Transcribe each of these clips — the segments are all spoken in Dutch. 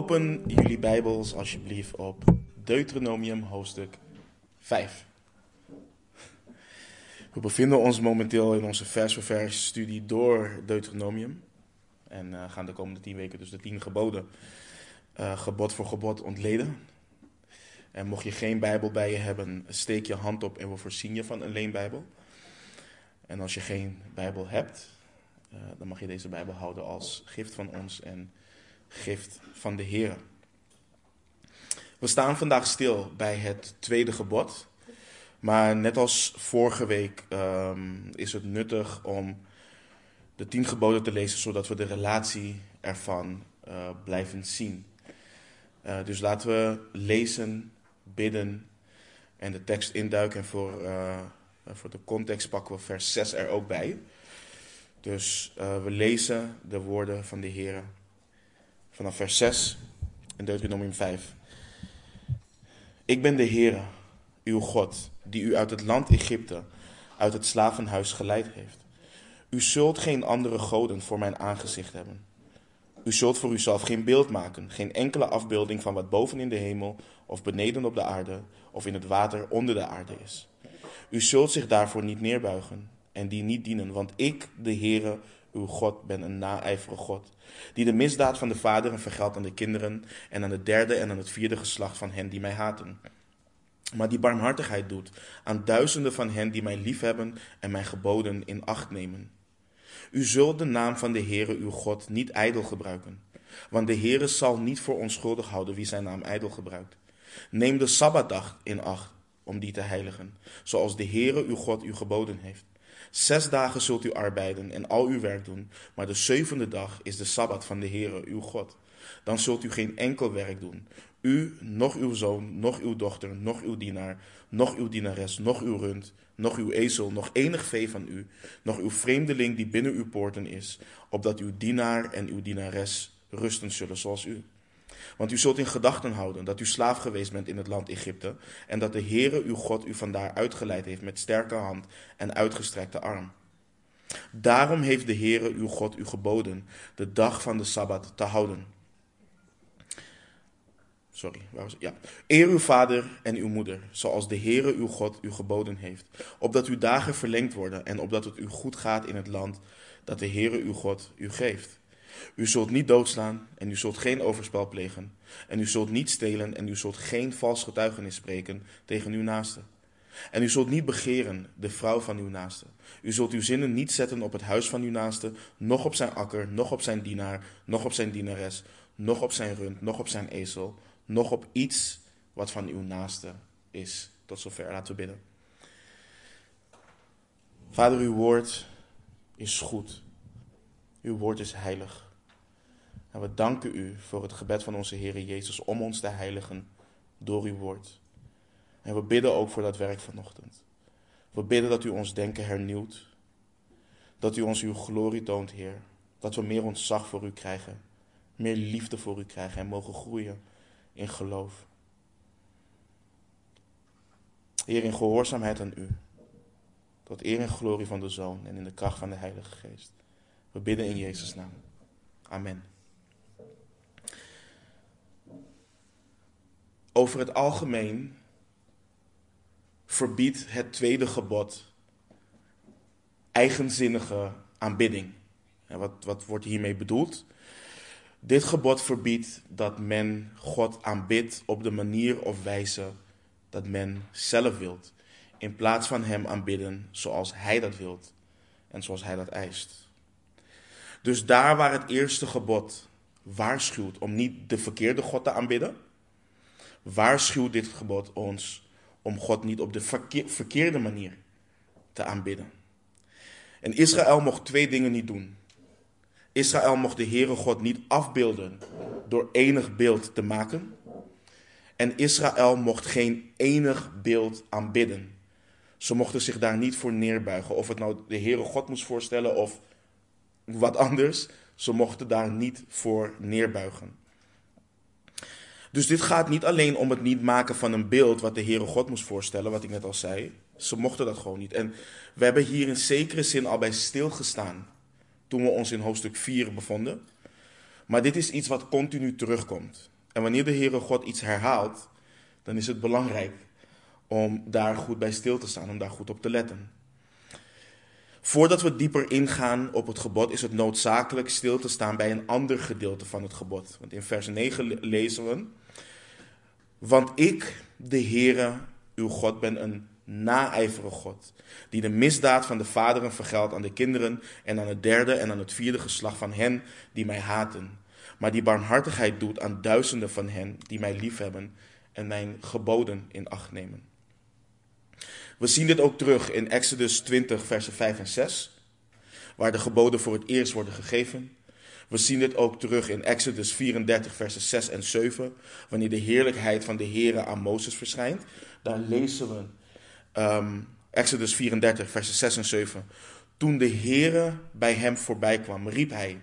Open jullie Bijbels alsjeblieft op Deuteronomium hoofdstuk 5. We bevinden ons momenteel in onze vers voor vers studie door Deuteronomium. En uh, gaan de komende tien weken dus de tien geboden uh, gebod voor gebod ontleden. En mocht je geen Bijbel bij je hebben, steek je hand op en we voorzien je van een leenbijbel. En als je geen Bijbel hebt, uh, dan mag je deze Bijbel houden als gift van ons en gift van de Heer. We staan vandaag stil bij het tweede gebod. Maar net als vorige week um, is het nuttig om de tien geboden te lezen, zodat we de relatie ervan uh, blijven zien. Uh, dus laten we lezen, bidden en de tekst induiken. En voor, uh, voor de context pakken we vers 6 er ook bij. Dus we lezen de woorden van de Heer vanaf vers 6 in Deuteronomium 5. Ik ben de Heer, uw God, die u uit het land Egypte, uit het slavenhuis geleid heeft. U zult geen andere goden voor mijn aangezicht hebben. U zult voor uzelf geen beeld maken, geen enkele afbeelding van wat boven in de hemel of beneden op de aarde of in het water onder de aarde is. U zult zich daarvoor niet neerbuigen en die niet dienen, want ik, de Heere, uw God, ben een naijverige God, die de misdaad van de vaderen vergeldt aan de kinderen en aan het derde en aan het vierde geslacht van hen die mij haten. Maar die barmhartigheid doet aan duizenden van hen die mij liefhebben en mijn geboden in acht nemen. U zult de naam van de Heere uw God niet ijdel gebruiken, want de Heere zal niet voor onschuldig houden wie zijn naam ijdel gebruikt. Neem de Sabbatdag in acht om die te heiligen, zoals de Heere uw God u geboden heeft. Zes dagen zult u arbeiden en al uw werk doen, maar de zevende dag is de Sabbat van de Heere uw God. Dan zult u geen enkel werk doen. U, nog uw zoon, nog uw dochter, nog uw dienaar, nog uw dienares, nog uw rund, nog uw ezel, nog enig vee van u, nog uw vreemdeling die binnen uw poorten is, opdat uw dienaar en uw dienares rusten zullen zoals u. Want u zult in gedachten houden dat u slaaf geweest bent in het land Egypte en dat de Heere uw God u vandaar uitgeleid heeft met sterke hand en uitgestrekte arm. Daarom heeft de Heere uw God u geboden de dag van de Sabbat te houden. Sorry, waar was? Ja. Eer uw vader en uw moeder, zoals de Heere uw God u geboden heeft, opdat uw dagen verlengd worden en opdat het u goed gaat in het land dat de Heere uw God u geeft. U zult niet doodslaan en u zult geen overspel plegen. En u zult niet stelen en u zult geen vals getuigenis spreken tegen uw naaste. En u zult niet begeren de vrouw van uw naaste. U zult uw zinnen niet zetten op het huis van uw naaste, noch op zijn akker, noch op zijn dienaar, noch op zijn dienares, noch op zijn rund, noch op zijn ezel, noch op iets wat van uw naaste is. Tot zover, laten we bidden. Vader, uw woord is goed. Uw woord is heilig. En we danken u voor het gebed van onze Heer Jezus om ons te heiligen door uw woord. En we bidden ook voor dat werk vanochtend. We bidden dat u ons denken hernieuwt. Dat u ons uw glorie toont, Heer. Dat we meer ontzag voor u krijgen. Meer liefde voor u krijgen en mogen groeien in geloof. Heer, in gehoorzaamheid aan u. Tot eer en glorie van de Zoon en in de kracht van de Heilige Geest. We bidden in Jezus' naam. Amen. Over het algemeen verbiedt het tweede gebod eigenzinnige aanbidding. En wat, wat wordt hiermee bedoeld? Dit gebod verbiedt dat men God aanbidt op de manier of wijze dat men zelf wilt, in plaats van Hem aanbidden zoals Hij dat wilt en zoals Hij dat eist. Dus daar waar het eerste gebod waarschuwt om niet de verkeerde God te aanbidden, waarschuwt dit gebod ons om God niet op de verkeerde manier te aanbidden. En Israël mocht twee dingen niet doen. Israël mocht de Heere God niet afbeelden door enig beeld te maken. En Israël mocht geen enig beeld aanbidden. Ze mochten zich daar niet voor neerbuigen. Of het nou de Heere God moest voorstellen of wat anders. Ze mochten daar niet voor neerbuigen. Dus dit gaat niet alleen om het niet maken van een beeld wat de Heere God moest voorstellen, wat ik net al zei. Ze mochten dat gewoon niet. En we hebben hier in zekere zin al bij stilgestaan toen we ons in hoofdstuk 4 bevonden. Maar dit is iets wat continu terugkomt. En wanneer de Heere God iets herhaalt, dan is het belangrijk om daar goed bij stil te staan, om daar goed op te letten. Voordat we dieper ingaan op het gebod, is het noodzakelijk stil te staan bij een ander gedeelte van het gebod. Want in vers 9 lezen we: Want ik, de Heere, uw God, ben een naijverige God, die de misdaad van de vaderen vergeldt aan de kinderen en aan het derde en aan het vierde geslacht van hen die mij haten, maar die barmhartigheid doet aan duizenden van hen die mij liefhebben en mijn geboden in acht nemen. We zien dit ook terug in Exodus 20, versen 5 en 6, waar de geboden voor het eerst worden gegeven. We zien dit ook terug in Exodus 34, versen 6 en 7, wanneer de heerlijkheid van de Here aan Mozes verschijnt. Daar lezen we um, Exodus 34, versen 6 en 7. Toen de Heere bij hem voorbij kwam, riep hij: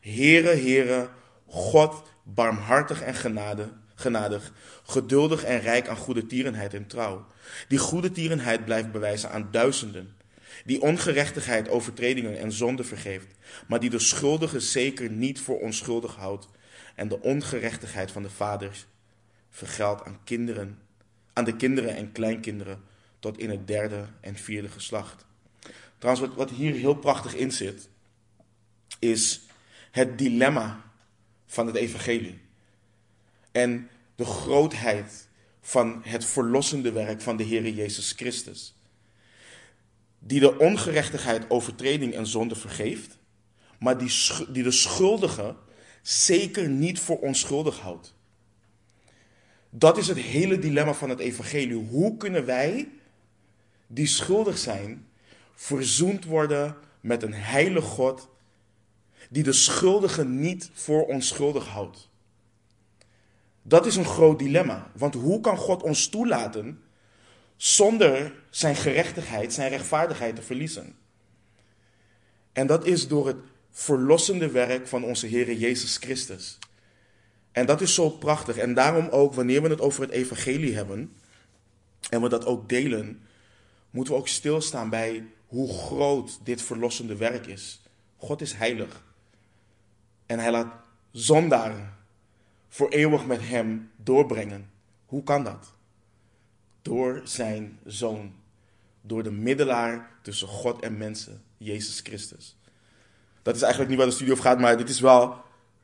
Heere, Heere, God, barmhartig en genade, genadig, geduldig en rijk aan goede tierenheid en trouw. Die goede tierenheid blijft bewijzen aan duizenden. Die ongerechtigheid, overtredingen en zonde vergeeft, maar die de schuldige zeker niet voor onschuldig houdt en de ongerechtigheid van de vaders vergeldt aan kinderen, aan de kinderen en kleinkinderen tot in het derde en vierde geslacht. Trouwens, wat, wat hier heel prachtig in zit, is het dilemma van het evangelie. En de grootheid van het verlossende werk van de Heer Jezus Christus. Die de ongerechtigheid, overtreding en zonde vergeeft, maar die, die de schuldige zeker niet voor onschuldig houdt. Dat is het hele dilemma van het evangelie. Hoe kunnen wij die schuldig zijn, verzoend worden met een heilige God die de schuldige niet voor onschuldig houdt. Dat is een groot dilemma, want hoe kan God ons toelaten zonder zijn gerechtigheid, zijn rechtvaardigheid te verliezen? En dat is door het verlossende werk van onze Heer Jezus Christus. En dat is zo prachtig. En daarom ook, wanneer we het over het evangelie hebben en we dat ook delen, moeten we ook stilstaan bij hoe groot dit verlossende werk is. God is heilig. En hij laat zondaren voor eeuwig met hem doorbrengen. Hoe kan dat? Door zijn zoon. Door de middelaar tussen God en mensen, Jezus Christus. Dat is eigenlijk niet waar de studie over gaat, maar dit is wel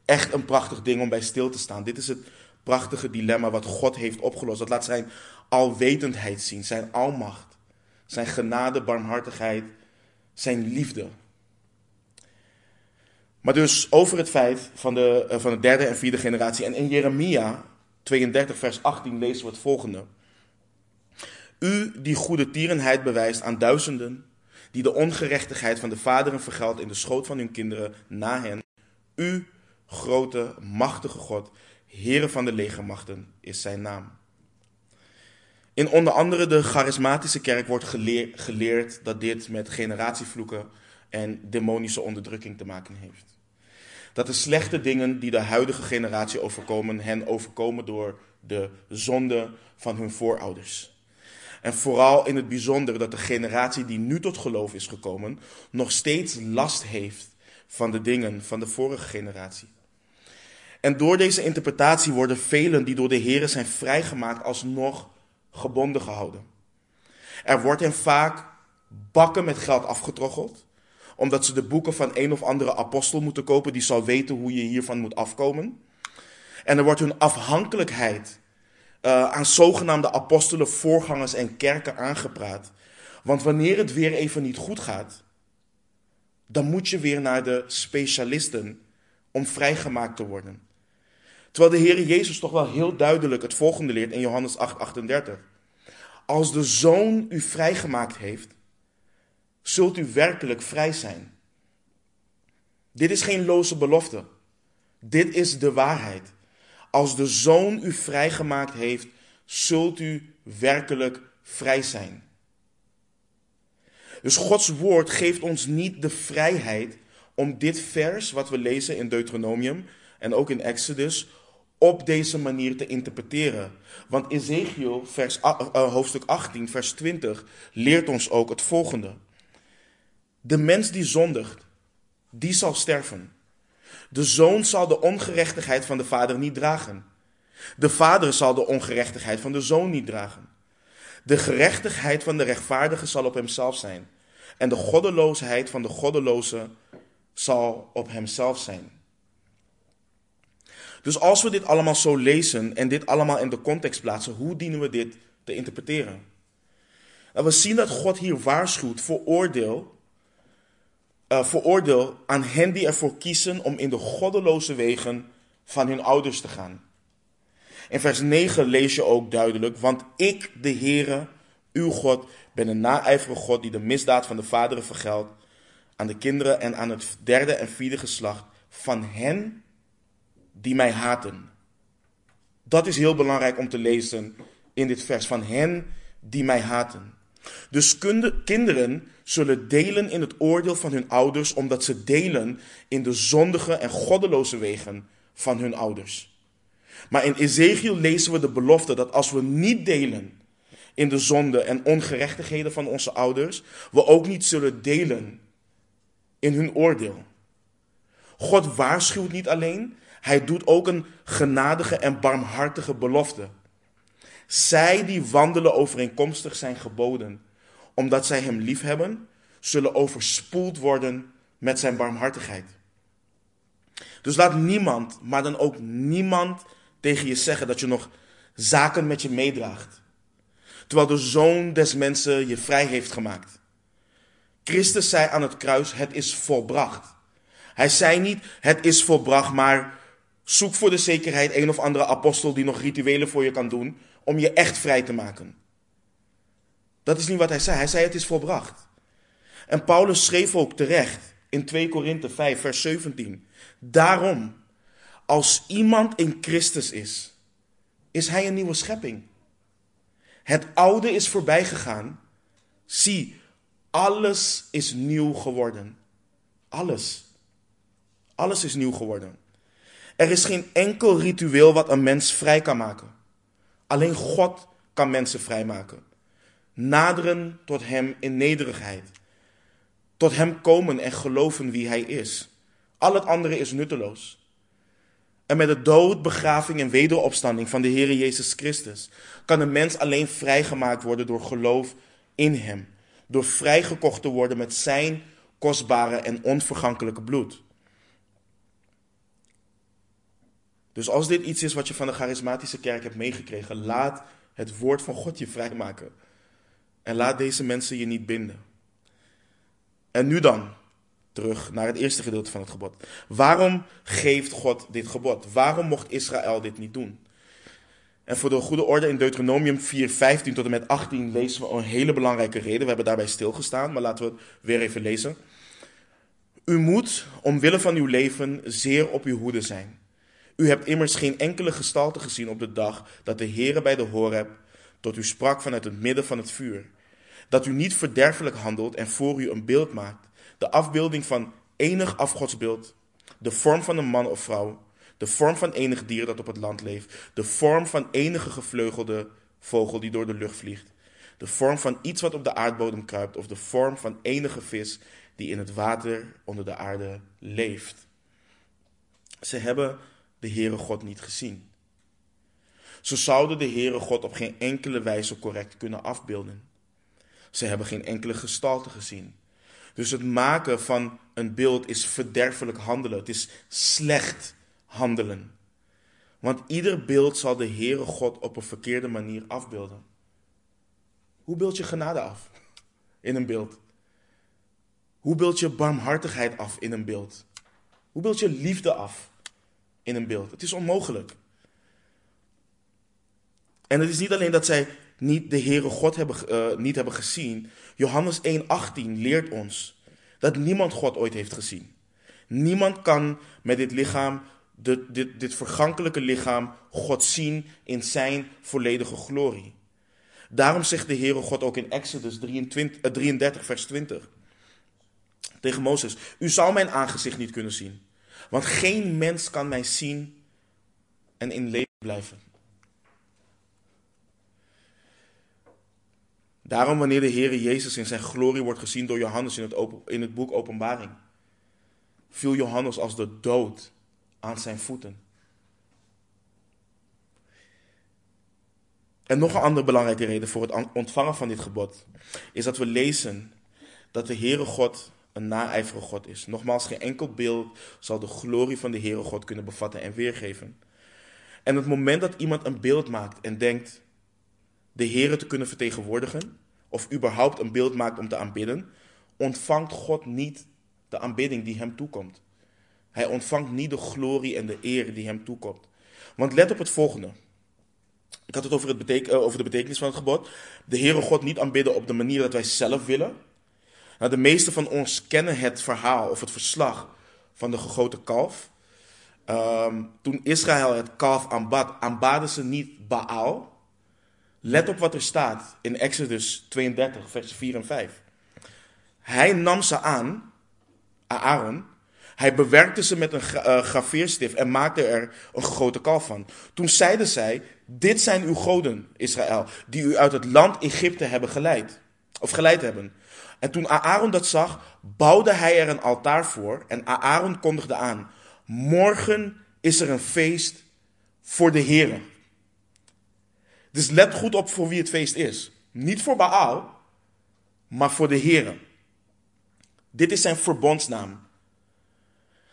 echt een prachtig ding om bij stil te staan. Dit is het prachtige dilemma wat God heeft opgelost. Dat laat zijn alwetendheid zien, zijn almacht zijn genade, barmhartigheid, zijn liefde. Maar dus over het feit van de, eh, van de derde en vierde generatie. En in Jeremia 32, vers 18 lezen we het volgende. U die goede tierenheid bewijst aan duizenden, die de ongerechtigheid van de vaderen vergeldt in de schoot van hun kinderen na hen. U, grote, machtige God, Heere van de legermachten, is zijn naam. In onder andere de charismatische kerk wordt geleerd dat dit met generatievloeken en demonische onderdrukking te maken heeft. Dat de slechte dingen die de huidige generatie overkomen, hen overkomen door de zonde van hun voorouders. En vooral in het bijzonder dat de generatie die nu tot geloof is gekomen, nog steeds last heeft van de dingen van de vorige generatie. En door deze interpretatie worden velen die door de Heer zijn vrijgemaakt alsnog gebonden gehouden. Er wordt hen vaak bakken met geld afgetroggeld, omdat ze de boeken van een of andere apostel moeten kopen die zal weten hoe je hiervan moet afkomen. En er wordt hun afhankelijkheid uh, aan zogenaamde apostelen, voorgangers en kerken aangepraat. Want wanneer het weer even niet goed gaat, dan moet je weer naar de specialisten om vrijgemaakt te worden. Terwijl de Heer Jezus toch wel heel duidelijk het volgende leert in Johannes 8, 38. Als de Zoon u vrijgemaakt heeft, zult u werkelijk vrij zijn. Dit is geen loze belofte. Dit is de waarheid. Als de Zoon u vrijgemaakt heeft, zult u werkelijk vrij zijn. Dus Gods woord geeft ons niet de vrijheid om dit vers, wat we lezen in Deuteronomium en ook in Exodus, op deze manier te interpreteren. Want Ezekiel, vers, uh, hoofdstuk 18, vers 20, leert ons ook het volgende. De mens die zondigt, die zal sterven. De zoon zal de ongerechtigheid van de vader niet dragen. De vader zal de ongerechtigheid van de zoon niet dragen. De gerechtigheid van de rechtvaardige zal op hemzelf zijn. En de goddeloosheid van de goddeloze zal op hemzelf zijn. Dus als we dit allemaal zo lezen en dit allemaal in de context plaatsen, hoe dienen we dit te interpreteren? En we zien dat God hier waarschuwt voor oordeel, uh, voor oordeel aan hen die ervoor kiezen om in de goddeloze wegen van hun ouders te gaan. In vers 9 lees je ook duidelijk, want ik, de Heere, uw God, ben een naijverige God die de misdaad van de vaderen vergeldt aan de kinderen en aan het derde en vierde geslacht van hen die mij haten. Dat is heel belangrijk om te lezen in dit vers, van hen die mij haten. Dus kinderen zullen delen in het oordeel van hun ouders, omdat ze delen in de zondige en goddeloze wegen van hun ouders. Maar in Ezekiel lezen we de belofte dat als we niet delen in de zonde en ongerechtigheden van onze ouders, we ook niet zullen delen in hun oordeel. God waarschuwt niet alleen, hij doet ook een genadige en barmhartige belofte. Zij die wandelen overeenkomstig zijn geboden, omdat zij hem liefhebben, zullen overspoeld worden met zijn barmhartigheid. Dus laat niemand, maar dan ook niemand tegen je zeggen dat je nog zaken met je meedraagt. Terwijl de zoon des mensen je vrij heeft gemaakt. Christus zei aan het kruis, het is volbracht. Hij zei niet, het is volbracht, maar zoek voor de zekerheid een of andere apostel die nog rituelen voor je kan doen om je echt vrij te maken. Dat is niet wat hij zei. Hij zei, het is volbracht. En Paulus schreef ook terecht in 2 Korinthe 5, vers 17. Daarom, als iemand in Christus is, is hij een nieuwe schepping. Het oude is voorbij gegaan. Zie, alles is nieuw geworden. Alles. Alles is nieuw geworden. Er is geen enkel ritueel wat een mens vrij kan maken. Alleen God kan mensen vrijmaken. Naderen tot Hem in nederigheid. Tot Hem komen en geloven wie Hij is. Al het andere is nutteloos. En met de dood, begraving en wederopstanding van de Heer Jezus Christus kan een mens alleen vrijgemaakt worden door geloof in Hem. Door vrijgekocht te worden met Zijn kostbare en onvergankelijke bloed. Dus als dit iets is wat je van de charismatische kerk hebt meegekregen, laat het woord van God je vrijmaken. En laat deze mensen je niet binden. En nu dan, terug naar het eerste gedeelte van het gebod. Waarom geeft God dit gebod? Waarom mocht Israël dit niet doen? En voor de goede orde in Deuteronomium 4, 15 tot en met 18 lezen we een hele belangrijke reden. We hebben daarbij stilgestaan, maar laten we het weer even lezen. U moet, omwille van uw leven, zeer op uw hoede zijn. U hebt immers geen enkele gestalte gezien op de dag dat de Heere bij de Horeb tot u sprak vanuit het midden van het vuur. Dat u niet verderfelijk handelt en voor u een beeld maakt de afbeelding van enig afgodsbeeld, de vorm van een man of vrouw, de vorm van enig dier dat op het land leeft, de vorm van enige gevleugelde vogel die door de lucht vliegt, de vorm van iets wat op de aardbodem kruipt of de vorm van enige vis die in het water onder de aarde leeft. Ze hebben de Heere God niet gezien. Ze zouden de Heere God op geen enkele wijze correct kunnen afbeelden. Ze hebben geen enkele gestalte gezien. Dus het maken van een beeld is verderfelijk handelen. Het is slecht handelen. Want ieder beeld zal de Heere God op een verkeerde manier afbeelden. Hoe beeld je genade af in een beeld? Hoe beeld je barmhartigheid af in een beeld? Hoe beeld je liefde af in een beeld? Het is onmogelijk. En het is niet alleen dat zij niet de Heere God hebben, uh, niet hebben gezien. Johannes 1,18 leert ons dat niemand God ooit heeft gezien. Niemand kan met dit lichaam, dit, dit, dit vergankelijke lichaam, God zien in zijn volledige glorie. Daarom zegt de Heere God ook in Exodus 23, 33, eh, vers 20 tegen Mozes: U zal mijn aangezicht niet kunnen zien, want geen mens kan mij zien en in leven blijven. Daarom wanneer de Heere Jezus in zijn glorie wordt gezien door Johannes in het, in het boek Openbaring. viel Johannes als de dood aan zijn voeten. En nog een andere belangrijke reden voor het ontvangen van dit gebod is dat we lezen dat de Heere God een naijverige God is. Nogmaals, geen enkel beeld zal de glorie van de Heere God kunnen bevatten en weergeven. En het moment dat iemand een beeld maakt en denkt de Heere te kunnen vertegenwoordigen, of überhaupt een beeld maakt om te aanbidden, ontvangt God niet de aanbidding die hem toekomt. Hij ontvangt niet de glorie en de eer die hem toekomt. Want let op het volgende. Ik had het over, het eh, de betekenis van het gebod. De Heere God niet aanbidden op de manier dat wij zelf willen. Nou, de meeste van ons kennen het verhaal of het verslag van de gegoten kalf. Ehm, toen Israël het kalf aanbad, aanbaden ze niet Baal. Let op wat er staat in Exodus 32, vers 4 en 5. Hij nam ze aan, Aaron, hij bewerkte ze met een uh, graveerstift en maakte er een gegoten kalf van. Toen zeiden zij, dit zijn uw goden, Israël, die u uit het land Egypte hebben geleid. Of geleid hebben. En toen Aaron dat zag, bouwde hij er een altaar voor. En Aaron kondigde aan, morgen is er een feest voor de Heer. Dus let goed op voor wie het feest is. Niet voor Baal, maar voor de Heer. Dit is zijn verbondsnaam.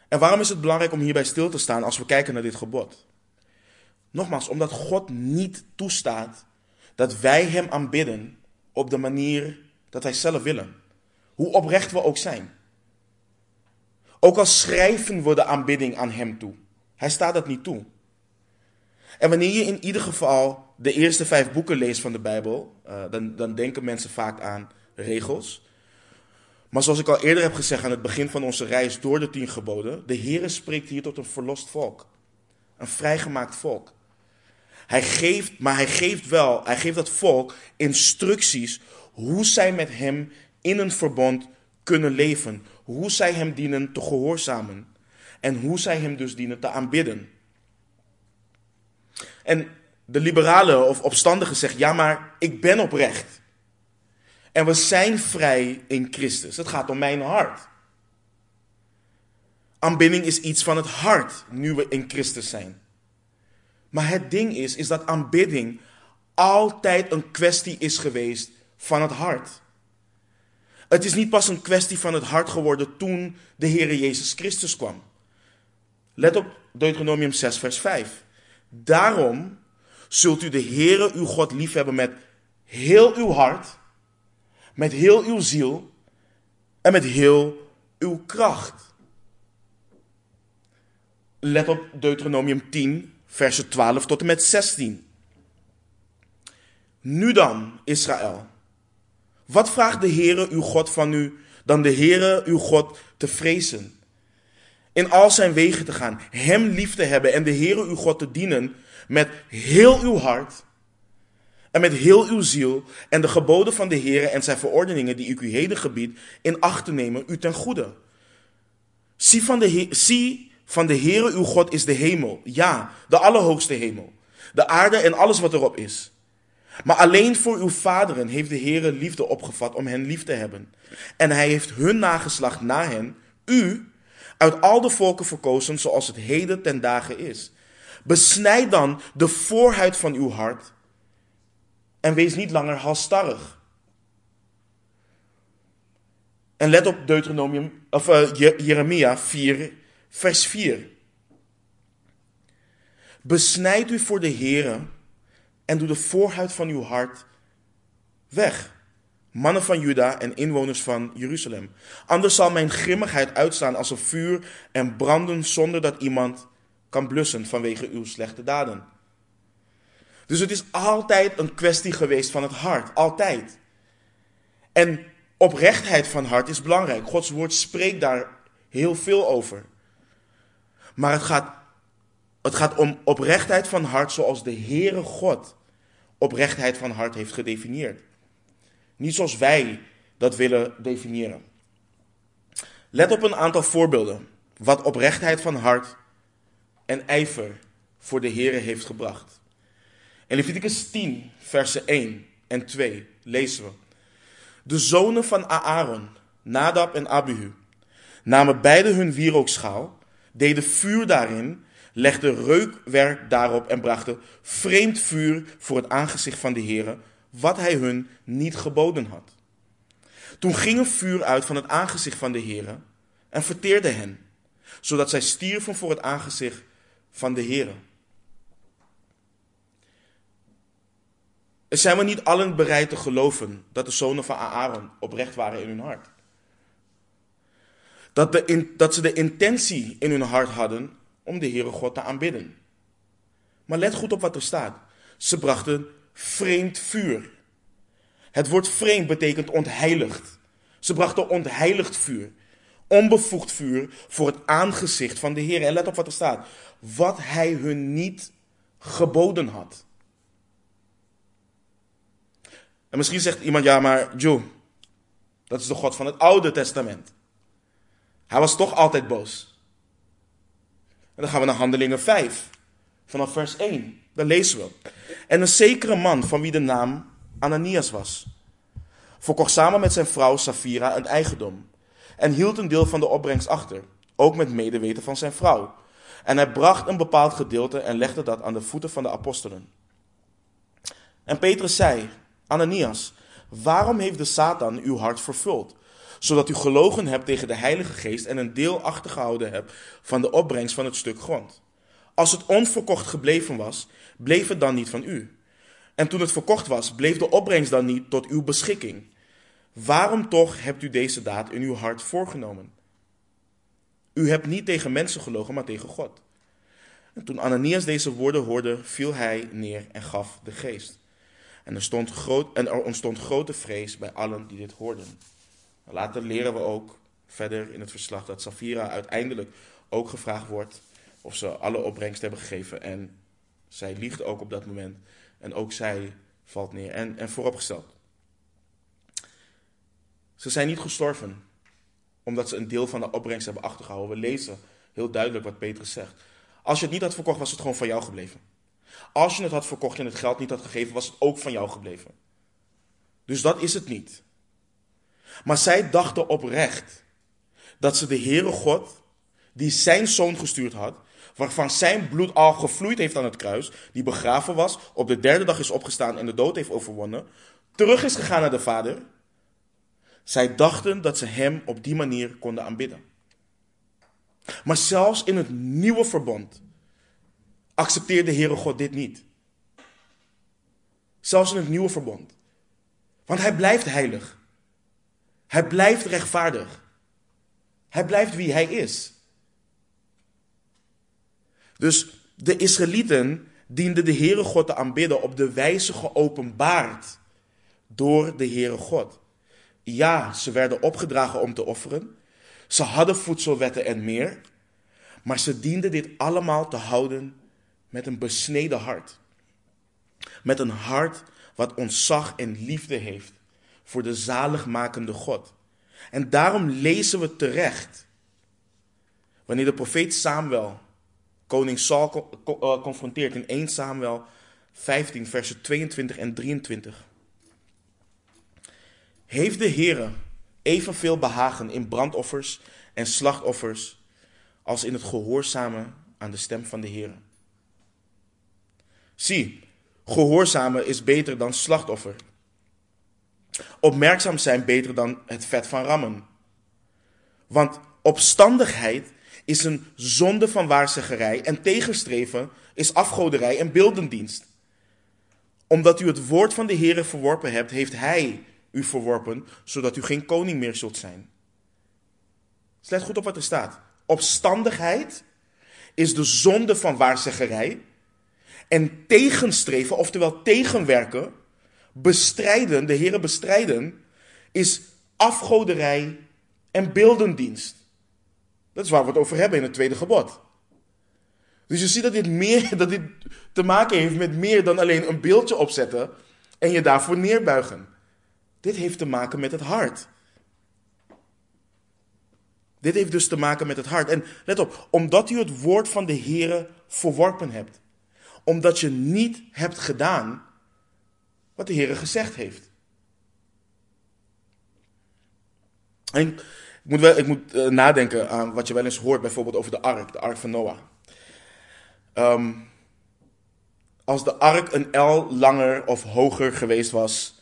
En waarom is het belangrijk om hierbij stil te staan als we kijken naar dit gebod? Nogmaals, omdat God niet toestaat dat wij Hem aanbidden op de manier dat wij zelf willen. Hoe oprecht we ook zijn. Ook al schrijven we de aanbidding aan Hem toe. Hij staat dat niet toe. En wanneer je in ieder geval de eerste vijf boeken leest van de Bijbel, dan, dan denken mensen vaak aan regels. Maar zoals ik al eerder heb gezegd aan het begin van onze reis door de tien geboden, de Heer spreekt hier tot een verlost volk. Een vrijgemaakt volk. Hij geeft, maar hij geeft wel, hij geeft dat volk instructies hoe zij met hem in een verbond kunnen leven. Hoe zij hem dienen te gehoorzamen. En hoe zij hem dus dienen te aanbidden. En de liberalen of opstandigen zeggen, ja maar ik ben oprecht. En we zijn vrij in Christus. Het gaat om mijn hart. Aanbidding is iets van het hart nu we in Christus zijn. Maar het ding is, is dat aanbidding altijd een kwestie is geweest van het hart. Het is niet pas een kwestie van het hart geworden toen de Heere Jezus Christus kwam. Let op Deuteronomium 6, vers 5. Daarom zult u de Heere uw God liefhebben met heel uw hart, met heel uw ziel en met heel uw kracht. Let op Deuteronomium 10, versen 12 tot en met 16. Nu dan, Israël, wat vraagt de Heere uw God van u dan de Heere uw God te vrezen? In al zijn wegen te gaan, hem lief te hebben en de Heere uw God te dienen met heel uw hart en met heel uw ziel en de geboden van de Heere en zijn verordeningen die ik u heden gebied in acht te nemen u ten goede. Zie van de, zie van de Heere uw God is de hemel, ja, de allerhoogste hemel, de aarde en alles wat erop is. Maar alleen voor uw vaderen heeft de Heere liefde opgevat om hen lief te hebben. En hij heeft hun nageslacht na hen, u, uit al de volken verkozen zoals het heden ten dagen is. Besnijd dan de voorhuid van uw hart en wees niet langer halstarrig. En let op Deuteronomium, of uh, Jeremia 4, vers 4. Besnijd u voor de Heere en doe de voorhuid van uw hart weg. Mannen van Juda en inwoners van Jeruzalem. Anders zal mijn grimmigheid uitstaan als een vuur en branden zonder dat iemand kan blussen vanwege uw slechte daden. Dus het is altijd een kwestie geweest van het hart. Altijd. En oprechtheid van hart is belangrijk. Gods woord spreekt daar heel veel over. Maar het gaat, het gaat om oprechtheid van hart zoals de Heere God oprechtheid van hart heeft gedefinieerd. Niet zoals wij dat willen definiëren. Let op een aantal voorbeelden wat oprechtheid van hart en ijver voor de Heere heeft gebracht. In Leviticus 10, versen 1 en 2 lezen we. De zonen van Aaron, Nadab en Abihu, namen beide hun wierookschaal, deden vuur daarin, legden reukwerk daarop en brachten vreemd vuur voor het aangezicht van de Heere, wat hij hun niet geboden had. Toen ging een vuur uit van het aangezicht van de Heere en verteerde hen, zodat zij stierven voor het aangezicht van de Heere. Er zijn we niet allen bereid te geloven dat de zonen van Aaron oprecht waren in hun hart. Dat, de dat ze de intentie in hun hart hadden om de Heere God te aanbidden. Maar let goed op wat er staat. Ze brachten vreemd vuur. Het woord vreemd betekent ontheiligd. Ze brachten ontheiligd vuur. Onbevoegd vuur voor het aangezicht van de Heer. En let op wat er staat. Wat hij hun niet geboden had. En misschien zegt iemand, ja maar Joe, dat is de God van het Oude Testament. Hij was toch altijd boos. En dan gaan we naar Handelingen 5, vanaf vers 1. Daar lezen we. En een zekere man van wie de naam Ananias was, verkocht samen met zijn vrouw Safira een eigendom en hield een deel van de opbrengst achter, ook met medeweten van zijn vrouw. En hij bracht een bepaald gedeelte en legde dat aan de voeten van de apostelen. En Petrus zei, Ananias, waarom heeft de Satan uw hart vervuld, zodat u gelogen hebt tegen de Heilige Geest en een deel achtergehouden hebt van de opbrengst van het stuk grond? Als het onverkocht gebleven was, bleef het dan niet van u. En toen het verkocht was, bleef de opbrengst dan niet tot uw beschikking. Waarom toch hebt u deze daad in uw hart voorgenomen? U hebt niet tegen mensen gelogen, maar tegen God. En toen Ananias deze woorden hoorde, viel hij neer en gaf de geest. En er, stond groot, en er ontstond grote vrees bij allen die dit hoorden. Later leren we ook verder in het verslag dat Safira uiteindelijk ook gevraagd wordt of ze alle opbrengst hebben gegeven. En zij liegt ook op dat moment. En ook zij valt neer en, en vooropgesteld. Ze zijn niet gestorven omdat ze een deel van de opbrengst hebben achtergehouden. We lezen heel duidelijk wat Petrus zegt. Als je het niet had verkocht, was het gewoon van jou gebleven. Als je het had verkocht en het geld niet had gegeven, was het ook van jou gebleven. Dus dat is het niet. Maar zij dachten oprecht dat ze de Heere God, die zijn zoon gestuurd had, waarvan zijn bloed al gevloeid heeft aan het kruis, die begraven was, op de derde dag is opgestaan en de dood heeft overwonnen, terug is gegaan naar de Vader. Zij dachten dat ze hem op die manier konden aanbidden. Maar zelfs in het nieuwe verbond accepteerde Heere God dit niet. Zelfs in het nieuwe verbond. Want hij blijft heilig. Hij blijft rechtvaardig. Hij blijft wie hij is. Dus de Israëlieten dienden de Heere God te aanbidden op de wijze geopenbaard door de Heere God. Ja, ze werden opgedragen om te offeren. Ze hadden voedselwetten en meer. Maar ze dienden dit allemaal te houden met een besneden hart. Met een hart wat ontzag en liefde heeft voor de zaligmakende God. En daarom lezen we terecht. Wanneer de profeet Samuel koning Saul eh, confronteert in 1 Samuel 15, versen 22 en 23. Heeft de Heere evenveel behagen in brandoffers en slachtoffers als in het gehoorzamen aan de stem van de Heere? Zie, gehoorzamen is beter dan slachtoffer. Opmerkzaam zijn beter dan het vet van rammen. Want opstandigheid is een zonde van waarzeggerij en tegenstreven is afgoderij en beeldendienst. Omdat u het woord van de Heere verworpen hebt, heeft Hij u verworpen, zodat u geen koning meer zult zijn. Let goed op wat er staat. Opstandigheid is de zonde van waarzeggerij en tegenstreven, oftewel tegenwerken, bestrijden, de Heere bestrijden, is afgoderij en beeldendienst. Dat is waar we het over hebben in het tweede gebod. Dus je ziet dat dit, meer, dat dit te maken heeft met meer dan alleen een beeldje opzetten en je daarvoor neerbuigen. Dit heeft te maken met het hart. Dit heeft dus te maken met het hart. En let op, omdat u het woord van de Heere verworpen hebt. Omdat je niet hebt gedaan wat de Heere gezegd heeft. En Ik moet, wel, ik moet eh, nadenken aan wat je wel eens hoort, bijvoorbeeld over de ark, de ark van Noah. Ehm, als de ark een L langer of hoger geweest was,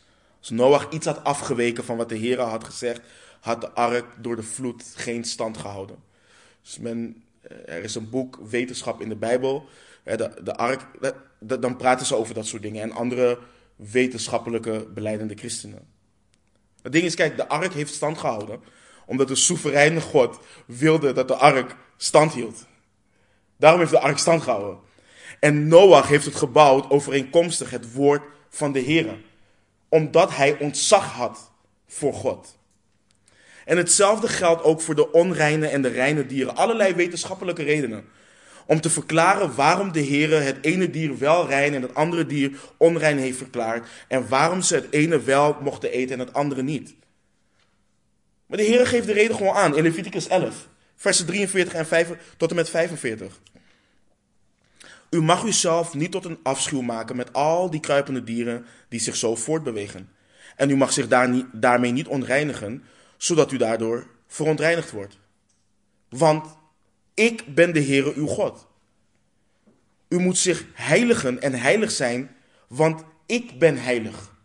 als Noach iets had afgeweken van wat de Heer had gezegd, had de ark door de vloed geen stand gehouden. Dus men, eh, er is een boek, Wetenschap in de Bijbel. De, de ark, dan praten ze over dat soort dingen. En andere wetenschappelijke beleidende christenen. Het ding is, kijk, de ark heeft stand gehouden. Omdat de soevereine God wilde dat de ark stand hield. Daarom heeft de ark stand gehouden. En Noach heeft het gebouwd overeenkomstig het woord van de Heer. Omdat hij ontzag had voor God. En hetzelfde geldt ook voor de onreine en de reine dieren. Allerlei wetenschappelijke redenen. Om te verklaren waarom de Heer het ene dier wel rein en het andere dier onrein heeft verklaard. En waarom ze het ene wel mochten eten en het andere niet. Maar de Heer geeft de reden gewoon aan in Leviticus 11, versen 43 en 5, tot en met 45. U mag uzelf niet tot een afschuw maken met al die kruipende dieren die zich zo voortbewegen. En u mag zich daarmee niet onreinigen, zodat u daardoor verontreinigd wordt. Want ik ben de Heere uw God. U moet zich heiligen en heilig zijn, want ik ben heilig.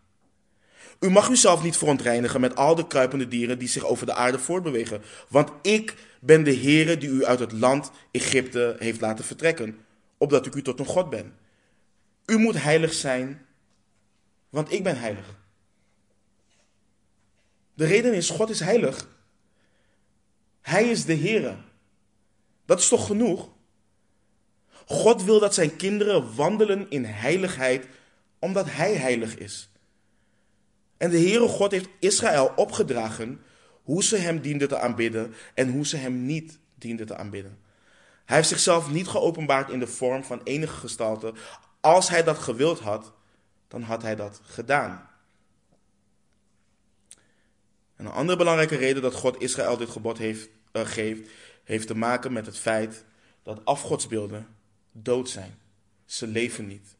U mag uzelf niet verontreinigen met al de kruipende dieren die zich over de aarde voortbewegen, want ik ben de Heere die u uit het land Egypte heeft laten vertrekken, opdat ik u tot een God ben. U moet heilig zijn, want ik ben heilig. De reden is, God is heilig. Hij is de Heere. Dat is toch genoeg? God wil dat zijn kinderen wandelen in heiligheid, omdat Hij heilig is. En de Heere God heeft Israël opgedragen hoe ze Hem dienden te aanbidden en hoe ze Hem niet dienden te aanbidden. Hij heeft zichzelf niet geopenbaard in de vorm van enige gestalte. Als Hij dat gewild had, dan had Hij dat gedaan. En een andere belangrijke reden dat God Israël dit gebod heeft, uh, geeft, heeft te maken met het feit dat afgodsbeelden dood zijn. Ze leven niet.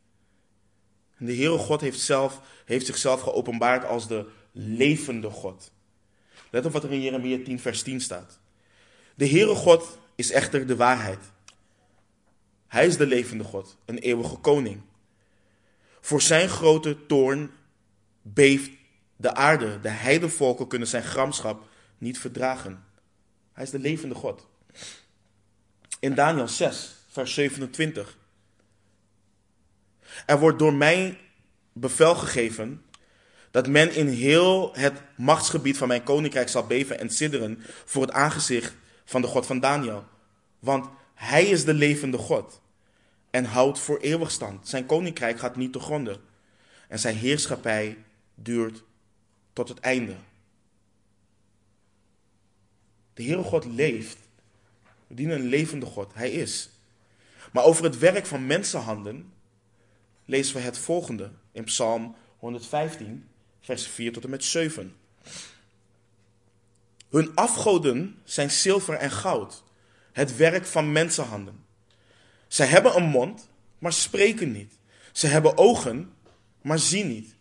En de Heere God heeft, zelf, heeft zichzelf geopenbaard als de levende God. Let op wat er in Jeremia 10, vers 10 staat. De Heere God is echter de waarheid. Hij is de levende God, een eeuwige koning. Voor zijn grote toorn beeft de aarde. De heidenvolken kunnen zijn gramschap niet verdragen. Hij is de levende God. In Daniel 6, vers 27. Er wordt door mij bevel gegeven dat men in heel het machtsgebied van mijn koninkrijk zal beven en sidderen voor het aangezicht van de God van Daniel. Want hij is de levende God en houdt voor eeuwig stand. Zijn koninkrijk gaat niet te gronden en zijn heerschappij duurt tot het einde. De Heere God leeft. We dienen een levende God. Hij is. Maar over het werk van mensenhanden lezen we het volgende in Psalm 115, vers 4 tot en met 7. Hun afgoden zijn zilver en goud, het werk van mensenhanden. Zij hebben een mond, maar spreken niet. Ze hebben ogen, maar zien niet.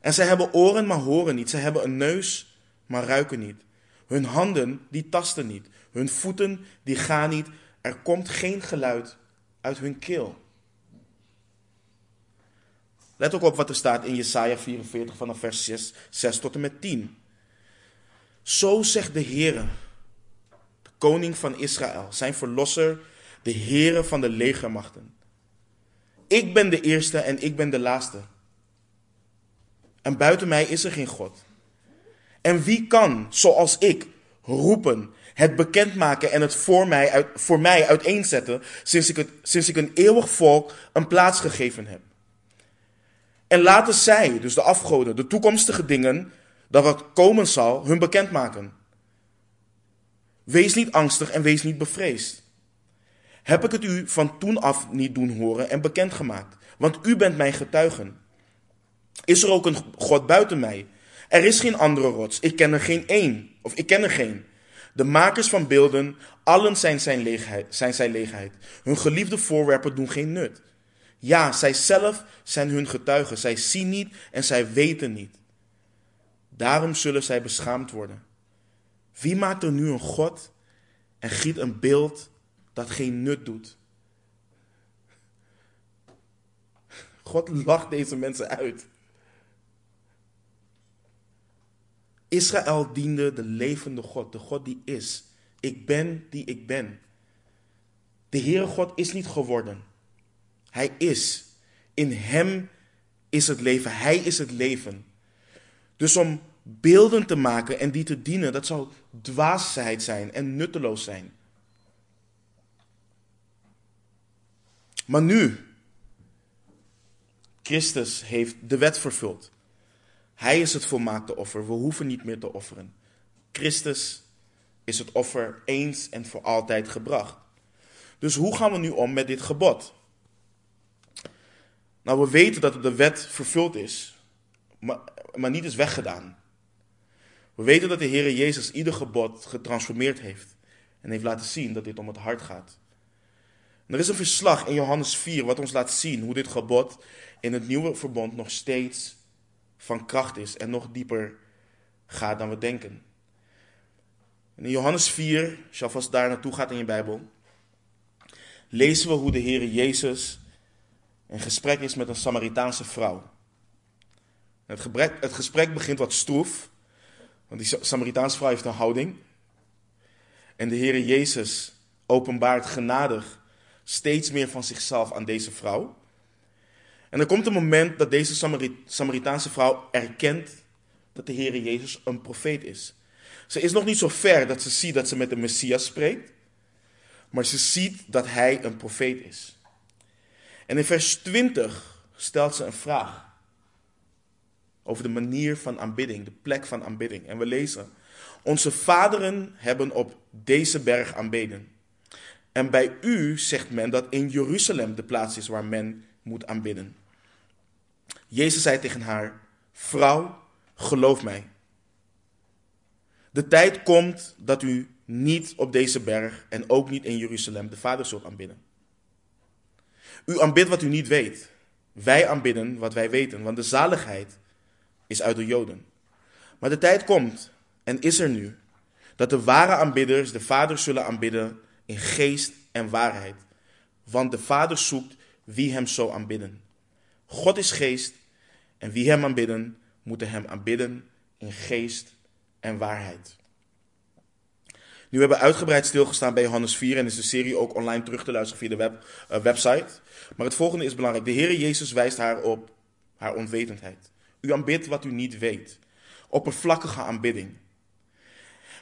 En zij hebben oren, maar horen niet. Zij hebben een neus, maar ruiken niet. Hun handen, die tasten niet. Hun voeten, die gaan niet. Er komt geen geluid uit hun keel. Let ook op wat er staat in Jesaja 44 vanaf vers 6, 6 tot en met 10. Zo zegt de Heere, de koning van Israël, zijn verlosser, de Heere van de legermachten. Ik ben de eerste en ik ben de laatste. En buiten mij is er geen God. En wie kan, zoals ik, roepen, het bekendmaken en het voor mij, uit, voor mij uiteenzetten, sinds ik, het, sinds ik een eeuwig volk een plaats gegeven heb? En laten zij, dus de afgoden, de toekomstige dingen, dat wat komen zal, hun bekendmaken. Wees niet angstig en wees niet bevreesd. Heb ik het u van toen af niet doen horen en bekendgemaakt? Want u bent mijn getuigen. Is er ook een God buiten mij? Er is geen andere rots. Ik ken er geen één. Of ik ken er geen. De makers van beelden, allen zijn zijn leegheid. Zijn zijn leegheid. Hun geliefde voorwerpen doen geen nut. Ja, zij zelf zijn hun getuigen. Zij zien niet en zij weten niet. Daarom zullen zij beschaamd worden. Wie maakt er nu een God en giet een beeld dat geen nut doet? God lacht deze mensen uit. Israël diende de levende God, de God die is. Ik ben die ik ben. De Heere God is niet geworden. Hij is. In Hem is het leven. Hij is het leven. Dus om beelden te maken en die te dienen, dat zou dwaasheid zijn en nutteloos zijn. Maar nu, Christus heeft de wet vervuld. Hij is het volmaakte offer. We hoeven niet meer te offeren. Christus is het offer eens en voor altijd gebracht. Dus hoe gaan we nu om met dit gebod? Nou, we weten dat de wet vervuld is, maar, maar niet is weggedaan. We weten dat de Heer Jezus ieder gebod getransformeerd heeft en heeft laten zien dat dit om het hart gaat. er is een verslag in Johannes 4 wat ons laat zien hoe dit gebod in het nieuwe verbond nog steeds van kracht is en nog dieper gaat dan we denken. in Johannes 4, als je alvast daar naartoe gaat in je Bijbel, lezen we hoe de Heer Jezus in gesprek is met een Samaritaanse vrouw. Het, het gesprek begint wat stroef, want die Samaritaanse vrouw heeft een houding. En de Heer Jezus openbaart genadig steeds meer van zichzelf aan deze vrouw. En er komt een moment dat deze Samaritaanse vrouw erkent dat de Heer Jezus een profeet is. Ze is nog niet zo ver dat ze ziet dat ze met de Messias spreekt, maar ze ziet dat hij een profeet is. En in vers 20 stelt ze een vraag over de manier van aanbidding, de plek van aanbidding. En we lezen: Onze vaderen hebben op deze berg aanbeden. En bij u zegt men dat in Jeruzalem de plaats is waar men moet aanbidden. Jezus zei tegen haar: Vrouw, geloof mij. De tijd komt dat u niet op deze berg en ook niet in Jeruzalem de Vader zult aanbidden. U aanbidt wat u niet weet. Wij aanbidden wat wij weten, want de zaligheid is uit de Joden. Maar de tijd komt en is er nu dat de ware aanbidders de Vader zullen aanbidden in geest en waarheid. Want de Vader zoekt wie hem zo aanbidden. God is geest en wie hem aanbidden, moeten hem aanbidden in geest en waarheid. Nu hebben we uitgebreid stilgestaan bij Johannes 4 en is de serie ook online terug te luisteren via de web, uh, website. Maar het volgende is belangrijk. De Heer Jezus wijst haar op haar onwetendheid. U aanbidt wat u niet weet. Oppervlakkige aanbidding.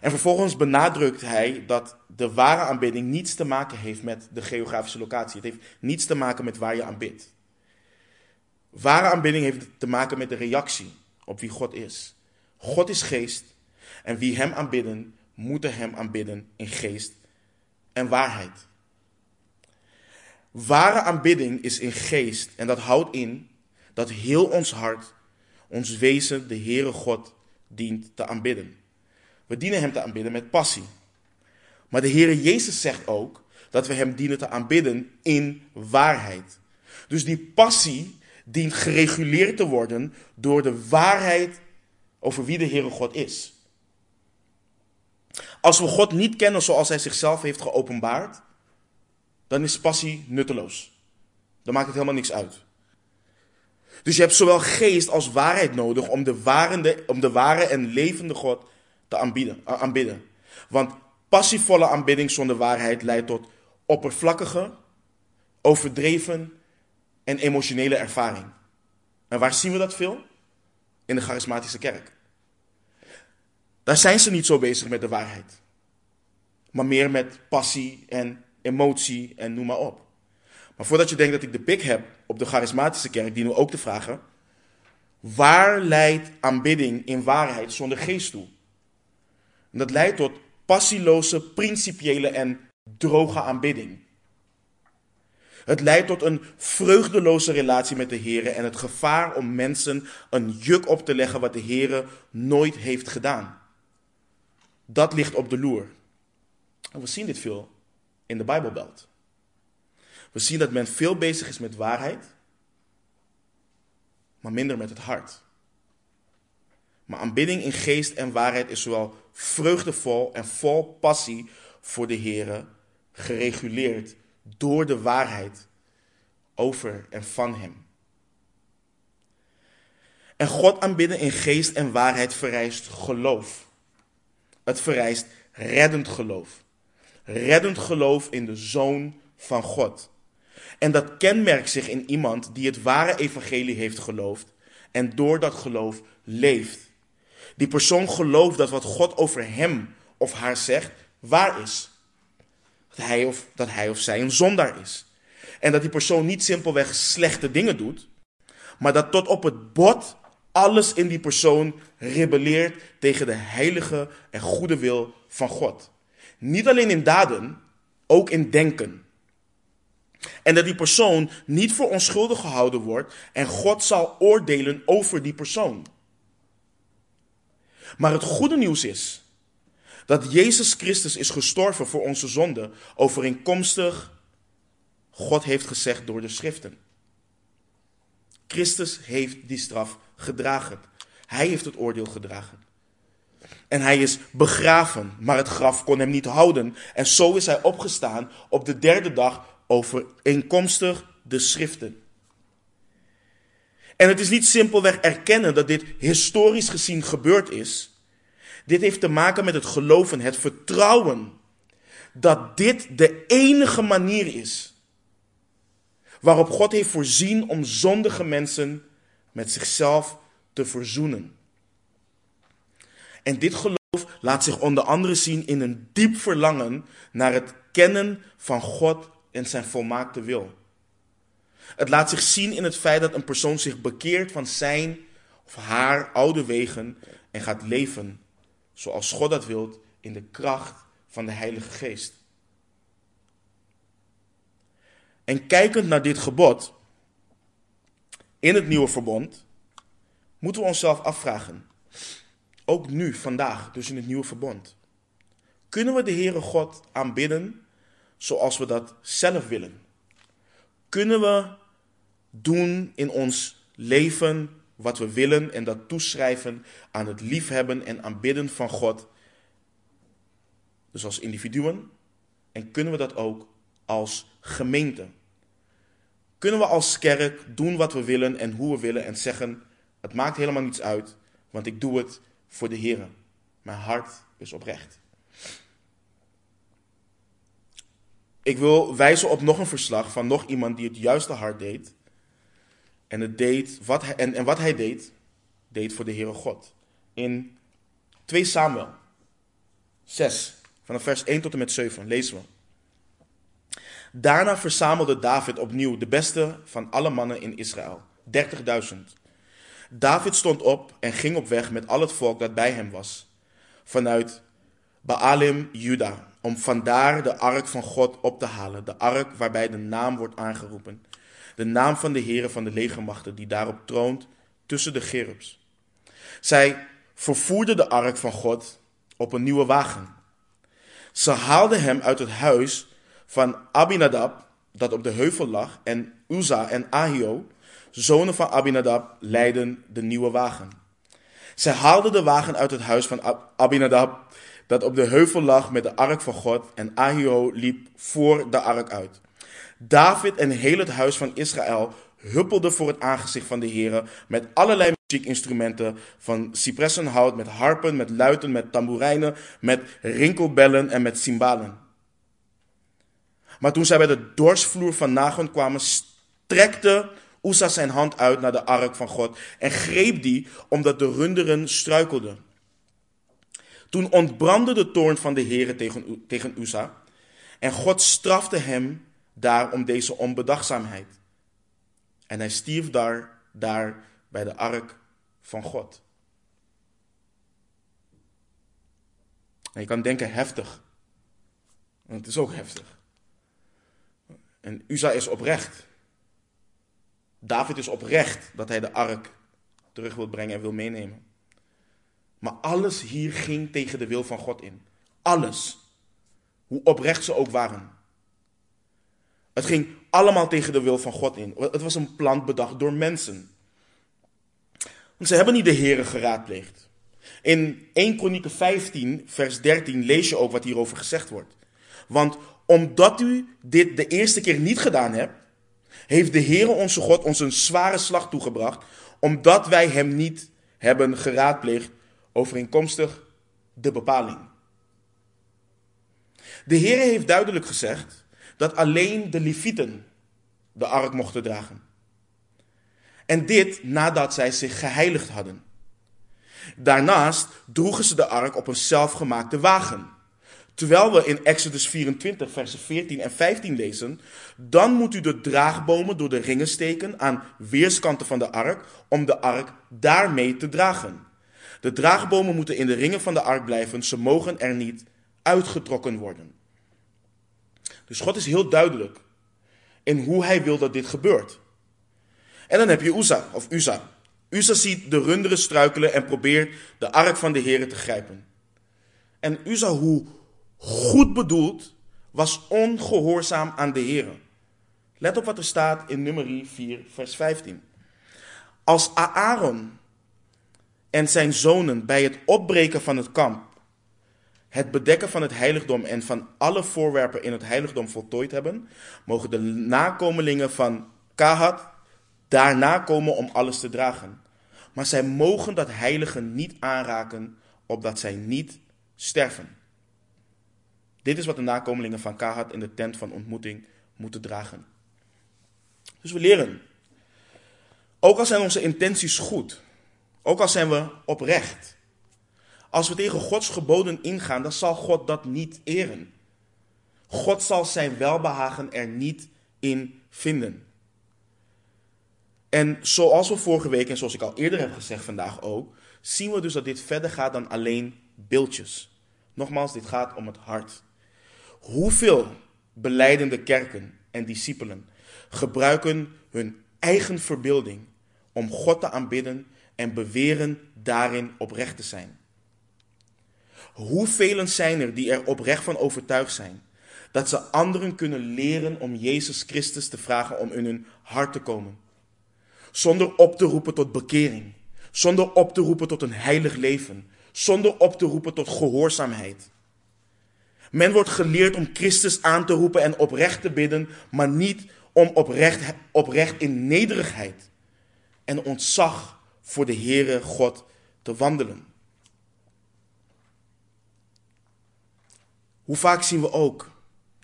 En vervolgens benadrukt hij dat de ware aanbidding niets te maken heeft met de geografische locatie. Het heeft niets te maken met waar je aanbidt. Ware aanbidding heeft te maken met de reactie op wie God is. God is geest en wie hem aanbidden, moeten hem aanbidden in geest en waarheid. Ware aanbidding is in geest en dat houdt in dat heel ons hart, ons wezen, de Heere God dient te aanbidden. We dienen hem te aanbidden met passie. Maar de Heere Jezus zegt ook dat we hem dienen te aanbidden in waarheid. Dus die passie dient gereguleerd te worden door de waarheid over wie de Heere God is. Als we God niet kennen zoals Hij zichzelf heeft geopenbaard, dan is passie nutteloos. Dan maakt het helemaal niks uit. Dus je hebt zowel geest als waarheid nodig om de, warende, om de ware en levende God te aanbieden, aanbidden. Want passievolle aanbidding zonder waarheid leidt tot oppervlakkige, overdreven en emotionele ervaring. En waar zien we dat veel? In de charismatische kerk. Daar zijn ze niet zo bezig met de waarheid. Maar meer met passie en emotie en noem maar op. Maar voordat je denkt dat ik de pik heb op de charismatische kerk, dienen we ook te vragen: waar leidt aanbidding in waarheid zonder geest toe? En dat leidt tot passieloze, principiële en droge aanbidding. Het leidt tot een vreugdeloze relatie met de Heer en het gevaar om mensen een juk op te leggen wat de Heer nooit heeft gedaan. Dat ligt op de loer. En we zien dit veel in de Bijbelbelt. We zien dat men veel bezig is met waarheid, maar minder met het hart. Maar aanbidding in geest en waarheid is zowel vreugdevol en vol passie voor de Here, gereguleerd door de waarheid over en van Hem. En God aanbidden in geest en waarheid vereist geloof. Het vereist reddend geloof. Reddend geloof in de Zoon van God. En dat kenmerkt zich in iemand die het ware evangelie heeft geloofd en door dat geloof leeft. Die persoon gelooft dat wat God over hem of haar zegt waar is. Dat hij of, dat hij of zij een zondaar is. En dat die persoon niet simpelweg slechte dingen doet, maar dat tot op het bot alles in die persoon rebelleert tegen de heilige en goede wil van God. Niet alleen in daden, ook in denken. En dat die persoon niet voor onschuldig gehouden wordt en God zal oordelen over die persoon. Maar het goede nieuws is dat Jezus Christus is gestorven voor onze zonde, overeenkomstig God heeft gezegd door de schriften. Christus heeft die straf gedragen. Hij heeft het oordeel gedragen. En hij is begraven, maar het graf kon hem niet houden. En zo is hij opgestaan op de derde dag overeenkomstig de schriften. En het is niet simpelweg erkennen dat dit historisch gezien gebeurd is. Dit heeft te maken met het geloven, het vertrouwen dat dit de enige manier is waarop God heeft voorzien om zondige mensen met zichzelf te verzoenen. En dit geloof laat zich onder andere zien in een diep verlangen naar het kennen van God en zijn volmaakte wil. Het laat zich zien in het feit dat een persoon zich bekeert van zijn of haar oude wegen en gaat leven zoals God dat wilt in de kracht van de Heilige Geest. En kijkend naar dit gebod in het nieuwe verbond, moeten we onszelf afvragen, ook nu, vandaag, dus in het nieuwe verbond, kunnen we de Heere God aanbidden zoals we dat zelf willen? Kunnen we doen in ons leven wat we willen en dat toeschrijven aan het liefhebben en aanbidden van God? Dus als individuen. En kunnen we dat ook als gemeente? Kunnen we als kerk doen wat we willen en hoe we willen en zeggen: Het maakt helemaal niets uit, want ik doe het voor de Heer. Mijn hart is oprecht. Ik wil wijzen op nog een verslag van nog iemand die het juiste hart deed. En, het deed wat hij, en, en wat hij deed, deed voor de Heere God. In 2 Samuel 6, vanaf vers 1 tot en met 7, lezen we. Daarna verzamelde David opnieuw de beste van alle mannen in Israël, 30.000. David stond op en ging op weg met al het volk dat bij hem was, vanuit Baalim, Juda, om vandaar de ark van God op te halen, de ark waarbij de naam wordt aangeroepen, de naam van de Heere van de legermachten die daarop troont tussen de gerubs. Zij vervoerden de ark van God op een nieuwe wagen. Ze haalden hem uit het huis van Abinadab, dat op de heuvel lag, en Uza en Ahio, zonen van Abinadab, leidden de nieuwe wagen. Zij haalden de wagen uit het huis van Abinadab, dat op de heuvel lag met de ark van God, en Ahio liep voor de ark uit. David en heel het huis van Israël huppelden voor het aangezicht van de Heer met allerlei muziekinstrumenten, van cipressenhout, met harpen, met luiten, met tamboerijnen, met rinkelbellen en met cymbalen. Maar toen zij bij de dorsvloer van Nagon kwamen, strekte Oesa zijn hand uit naar de ark van God en greep die omdat de runderen struikelden. Toen ontbrandde de toorn van de Heere tegen, tegen Uza en God strafte hem daar om deze onbedachtzaamheid. En hij stierf daar, daar bij de ark van God. Je kan denken heftig. Het is ook heftig. En Uza is oprecht. David is oprecht dat hij de ark terug wil brengen en wil meenemen. Maar alles hier ging tegen de wil van God in. Alles. Hoe oprecht ze ook waren. Het ging allemaal tegen de wil van God in. Het was een plan bedacht door mensen. Want ze hebben niet de Heeren geraadpleegd. In 1 Kronieken 15, vers 13 lees je ook wat hierover gezegd wordt. Want omdat u dit de eerste keer niet gedaan hebt, heeft de Heere onze God ons een zware slag toegebracht, omdat wij hem niet hebben geraadpleegd overeenkomstig de bepaling. De Heere heeft duidelijk gezegd dat alleen de Levieten de ark mochten dragen. En dit nadat zij zich geheiligd hadden. Daarnaast droegen ze de ark op een zelfgemaakte wagen. Terwijl we in Exodus 24, versen 14 en 15 lezen, dan moet u de draagbomen door de ringen steken aan weerskanten van de ark, om de ark daarmee te dragen. De draagbomen moeten in de ringen van de ark blijven, ze mogen er niet uitgetrokken worden. Dus God is heel duidelijk in hoe hij wil dat dit gebeurt. En dan heb je Uza, of Uza. Uza ziet de runderen struikelen en probeert de ark van de Heer te grijpen. En Uza, hoe goed bedoeld, was ongehoorzaam aan de Heer. Let op wat er staat in nummer 4, vers 15. Als Aaron en zijn zonen bij het opbreken van het kamp het bedekken van het heiligdom en van alle voorwerpen in het heiligdom voltooid hebben, mogen de nakomelingen van Kahat daarna komen om alles te dragen. Maar zij mogen dat heilige niet aanraken, opdat zij niet sterven. Dit is wat de nakomelingen van Kahat in de tent van ontmoeting moeten dragen. Dus we leren. Ook al zijn onze intenties goed, ook al zijn we oprecht, als we tegen Gods geboden ingaan, dan zal God dat niet eren. God zal zijn welbehagen er niet in vinden. En zoals we vorige week en zoals ik al eerder heb gezegd vandaag ook, zien we dus dat dit verder gaat dan alleen beeldjes. Nogmaals, dit gaat om het hart. Hoeveel beleidende kerken en discipelen gebruiken hun eigen verbeelding om God te aanbidden en beweren daarin oprecht te zijn? Hoeveel zijn er die er oprecht van overtuigd zijn dat ze anderen kunnen leren om Jezus Christus te vragen om in hun hart te komen? Zonder op te roepen tot bekering, zonder op te roepen tot een heilig leven, zonder op te roepen tot gehoorzaamheid. Men wordt geleerd om Christus aan te roepen en oprecht te bidden, maar niet om oprecht, oprecht in nederigheid en ontzag voor de Heere God te wandelen. Hoe vaak zien we ook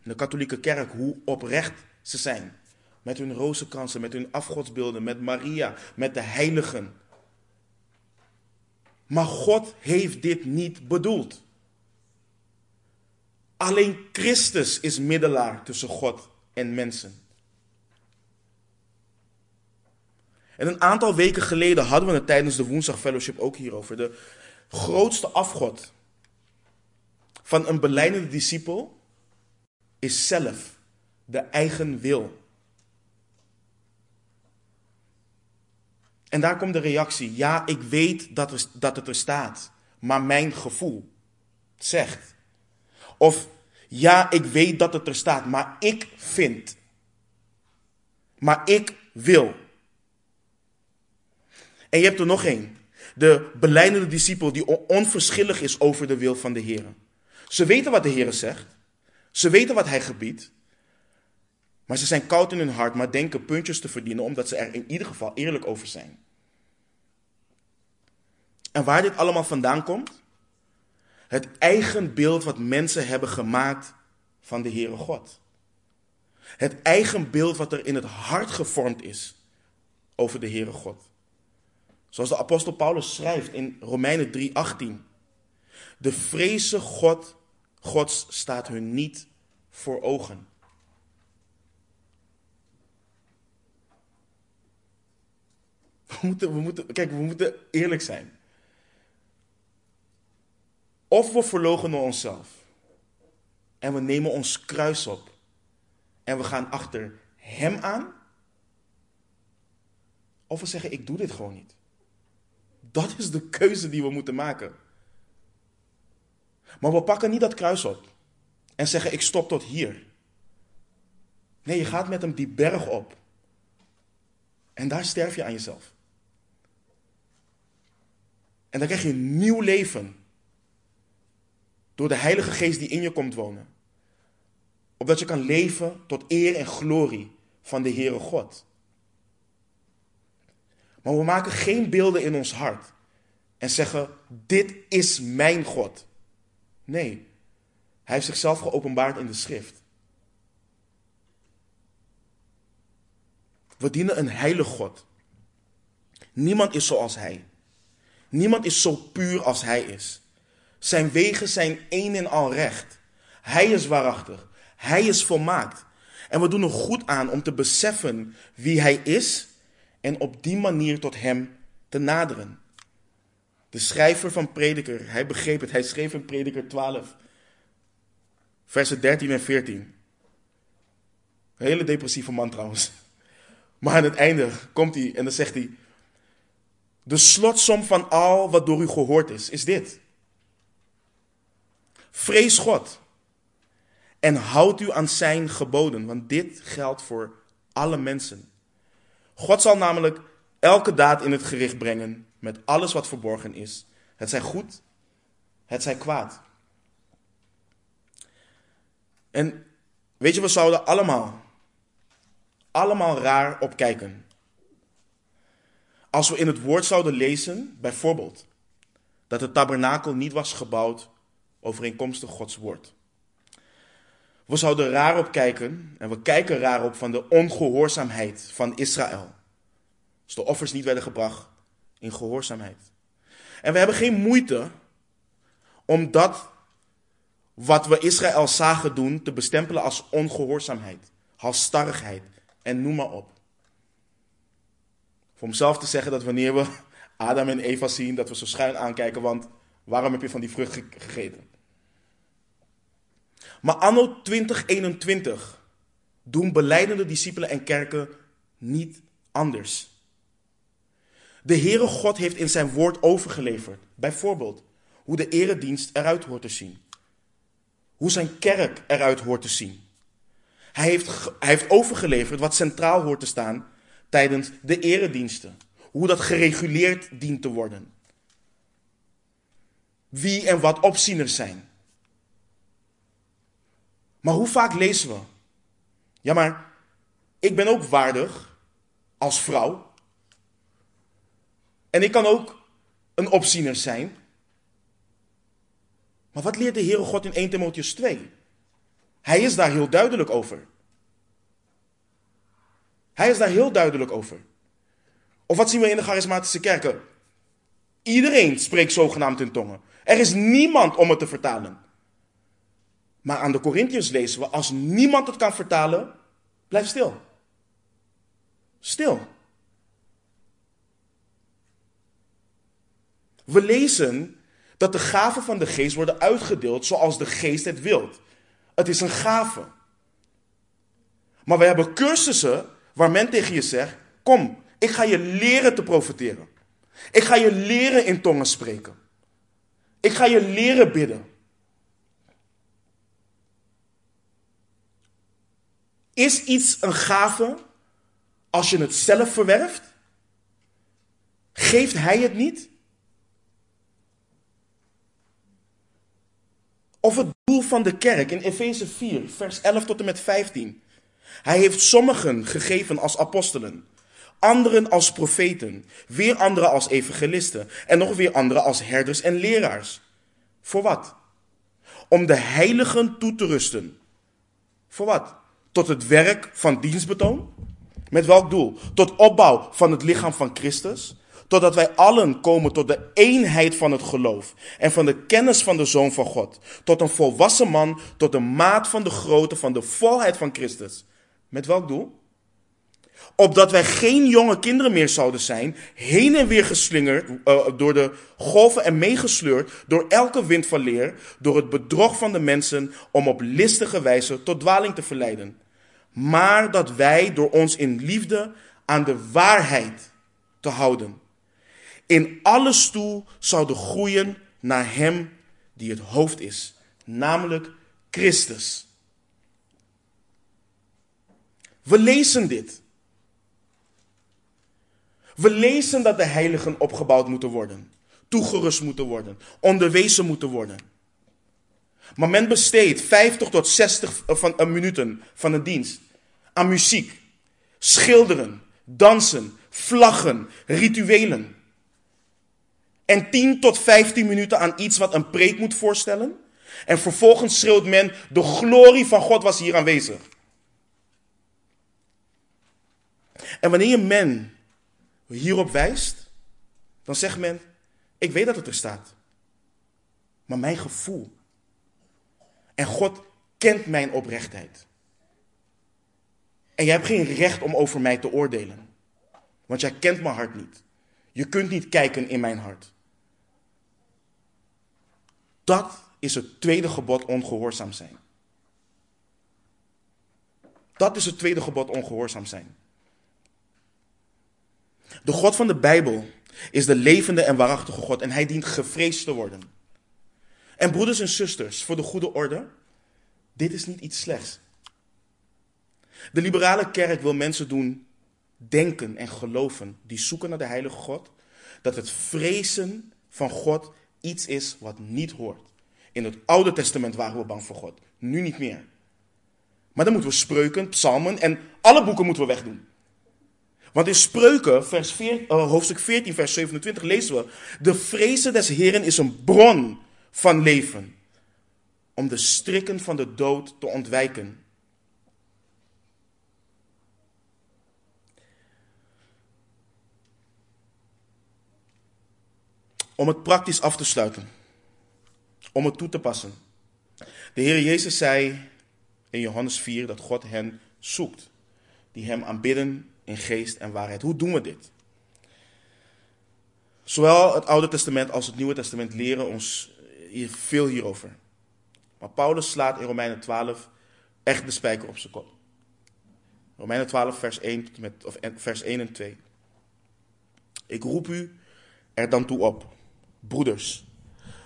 in de katholieke kerk hoe oprecht ze zijn. Met hun rozenkransen, met hun afgodsbeelden, met Maria, met de heiligen. Maar God heeft dit niet bedoeld. Alleen Christus is middelaar tussen God en mensen. En een aantal weken geleden hadden we het tijdens de Woensdag Fellowship ook hierover. De grootste afgod van een beleidende discipel is zelf de eigen wil. En daar komt de reactie: ja, ik weet dat, er, dat het er staat, maar mijn gevoel zegt. Of ja, ik weet dat het er staat, maar ik vind. Maar ik wil. En je hebt er nog één. De beleidende discipel die onverschillig is over de wil van de Heer. Ze weten wat de Heer zegt. Ze weten wat Hij gebiedt. Maar ze zijn koud in hun hart, maar denken puntjes te verdienen omdat ze er in ieder geval eerlijk over zijn. En waar dit allemaal vandaan komt? Het eigen beeld wat mensen hebben gemaakt van de Heere God. Het eigen beeld wat er in het hart gevormd is over de Heere God. Zoals de apostel Paulus schrijft in Romeinen 3:18. De vreze God Gods staat hun niet voor ogen. We moeten, we moeten, kijk, we moeten eerlijk zijn. Of we verloochenen onszelf en we nemen ons kruis op en we gaan achter Hem aan. Of we zeggen, ik doe dit gewoon niet. Dat is de keuze die we moeten maken. Maar we pakken niet dat kruis op en zeggen: Ik stop tot hier. Nee, je gaat met hem die berg op. En daar sterf je aan jezelf. En dan krijg je een nieuw leven. Door de Heilige Geest die in je komt wonen. Opdat je kan leven tot eer en glorie van de Heere God. Maar we maken geen beelden in ons hart en zeggen: Dit is mijn God. Nee, hij heeft zichzelf geopenbaard in de schrift. We dienen een heilig God. Niemand is zoals hij. Niemand is zo puur als hij is. Zijn wegen zijn één en al recht. Hij is waarachtig. Hij is volmaakt. En we doen er goed aan om te beseffen wie hij is en op die manier tot hem te naderen. De schrijver van Prediker, hij begreep het. Hij schreef in Prediker 12, versen 13 en 14. Een hele depressieve man trouwens. Maar aan het einde komt hij en dan zegt hij: De slotsom van al wat door u gehoord is, is dit. Vrees God en houd u aan zijn geboden, want dit geldt voor alle mensen. God zal namelijk elke daad in het gericht brengen met alles wat verborgen is. Het zij goed, het zij kwaad. En weet je, we zouden allemaal, allemaal raar opkijken. Als we in het woord zouden lezen, bijvoorbeeld, dat het tabernakel niet was gebouwd overeenkomstig Gods woord. We zouden raar op kijken en we kijken raar op van de ongehoorzaamheid van Israël. Als de offers niet werden gebracht in gehoorzaamheid. En we hebben geen moeite om dat wat we Israël zagen doen te bestempelen als ongehoorzaamheid, halstarrigheid en noem maar op. Voor mezelf te zeggen dat wanneer we Adam en Eva zien, dat we zo schuin aankijken, want waarom heb je van die vrucht gegeten? Maar anno 2021 doen beleidende discipelen en kerken niet anders. De Heere God heeft in zijn woord overgeleverd, bijvoorbeeld, hoe de eredienst eruit hoort te zien. Hoe zijn kerk eruit hoort te zien. Hij heeft, hij heeft overgeleverd wat centraal hoort te staan tijdens de erediensten. Hoe dat gereguleerd dient te worden. Wie en wat opzieners zijn. Maar hoe vaak lezen we? Ja, maar ik ben ook waardig als vrouw. En ik kan ook een opziener zijn. Maar wat leert de Heere God in 1 Timotheus 2? Hij is daar heel duidelijk over. Hij is daar heel duidelijk over. Of wat zien we in de charismatische kerken? Iedereen spreekt zogenaamd in tongen. Er is niemand om het te vertalen. Maar aan de Corinthiërs lezen we, als niemand het kan vertalen, blijf stil. Stil. We lezen dat de gaven van de geest worden uitgedeeld zoals de geest het wilt. Het is een gave. Maar we hebben cursussen waar men tegen je zegt: Kom, ik ga je leren te profiteren. Ik ga je leren in tongen spreken. Ik ga je leren bidden. Is iets een gave als je het zelf verwerft? Geeft hij het niet? Of het doel van de kerk in Efeze 4, vers 11 tot en met 15. Hij heeft sommigen gegeven als apostelen, anderen als profeten, weer anderen als evangelisten en nog weer anderen als herders en leraars. Voor wat? Om de heiligen toe te rusten. Voor wat? Tot het werk van dienstbetoon? Met welk doel? Tot opbouw van het lichaam van Christus? Totdat wij allen komen tot de eenheid van het geloof en van de kennis van de Zoon van God. Tot een volwassen man, tot de maat van de grootte van de volheid van Christus. Met welk doel? Opdat wij geen jonge kinderen meer zouden zijn, heen en weer geslingerd uh, door de golven en meegesleurd door elke wind van leer, door het bedrog van de mensen om op listige wijze tot dwaling te verleiden maar dat wij door ons in liefde aan de waarheid te houden, in alles toe zouden groeien naar Hem die het hoofd is, namelijk Christus. We lezen dit. We lezen dat de heiligen opgebouwd moeten worden, toegerust moeten worden, onderwezen moeten worden. Maar men besteedt 50 tot 60 van, uh, minuten van een dienst aan muziek, schilderen, dansen, vlaggen, rituelen. En 10 tot 15 minuten aan iets wat een preek moet voorstellen. En vervolgens schreeuwt men, de glorie van God was hier aanwezig. En wanneer men hierop wijst, dan zegt men, ik weet dat het er staat. Maar mijn gevoel. En God kent mijn oprechtheid. En jij hebt geen recht om over mij te oordelen. Want jij kent mijn hart niet. Je kunt niet kijken in mijn hart. Dat is het tweede gebod ongehoorzaam zijn. Dat is het tweede gebod ongehoorzaam zijn. De God van de Bijbel is de levende en waarachtige God en hij dient gevreesd te worden. En broeders en zusters, voor de goede orde, dit is niet iets slechts. De liberale kerk wil mensen doen denken en geloven die zoeken naar de heilige God, dat het vrezen van God iets is wat niet hoort. In het Oude Testament waren we bang voor God, nu niet meer. Maar dan moeten we spreuken, psalmen en alle boeken moeten we wegdoen. Want in Spreuken, vers 4, uh, hoofdstuk 14, vers 27, lezen we: De vrezen des Heren is een bron van leven, om de strikken van de dood te ontwijken. Om het praktisch af te sluiten, om het toe te passen. De Heer Jezus zei in Johannes 4 dat God hen zoekt, die Hem aanbidden in geest en waarheid. Hoe doen we dit? Zowel het Oude Testament als het Nieuwe Testament leren ons veel hierover. Maar Paulus slaat in Romeinen 12 echt de spijker op zijn kop. Romeinen 12, vers 1, met, of vers 1 en 2. Ik roep u er dan toe op, broeders,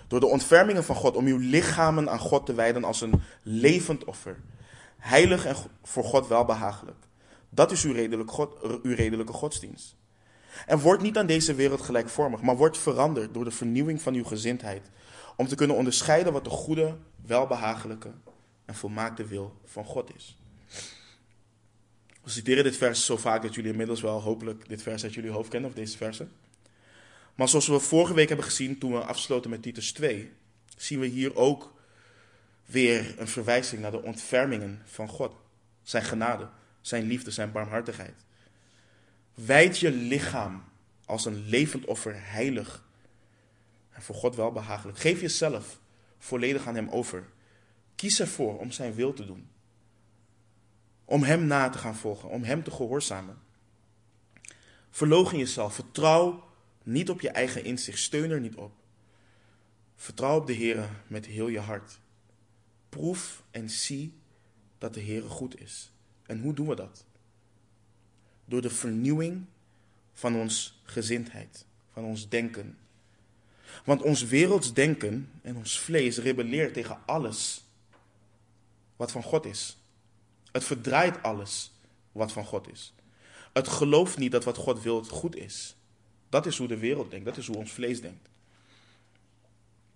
door de ontfermingen van God, om uw lichamen aan God te wijden als een levend offer, heilig en voor God welbehagelijk. Dat is uw, redelijk God, uw redelijke godsdienst. En word niet aan deze wereld gelijkvormig, maar word veranderd door de vernieuwing van uw gezindheid. Om te kunnen onderscheiden wat de goede, welbehagelijke en volmaakte wil van God is. We citeren dit vers zo vaak dat jullie inmiddels wel hopelijk dit vers uit jullie hoofd kennen, of deze versen. Maar zoals we vorige week hebben gezien toen we afsloten met Titus 2, zien we hier ook weer een verwijzing naar de ontfermingen van God, zijn genade zijn liefde, zijn barmhartigheid. Wijd je lichaam als een levend offer heilig en voor God welbehagelijk. Geef jezelf volledig aan Hem over. Kies ervoor om Zijn wil te doen. Om Hem na te gaan volgen, om Hem te gehoorzamen. Verlogen jezelf, vertrouw niet op je eigen inzicht, steun er niet op. Vertrouw op de Heer met heel je hart. Proef en zie dat de Heer goed is. En hoe doen we dat? Door de vernieuwing van ons gezindheid, van ons denken. Want ons werelds denken en ons vlees rebelleert tegen alles wat van God is. Het verdraait alles wat van God is. Het gelooft niet dat wat God wil goed is. Dat is hoe de wereld denkt, dat is hoe ons vlees denkt.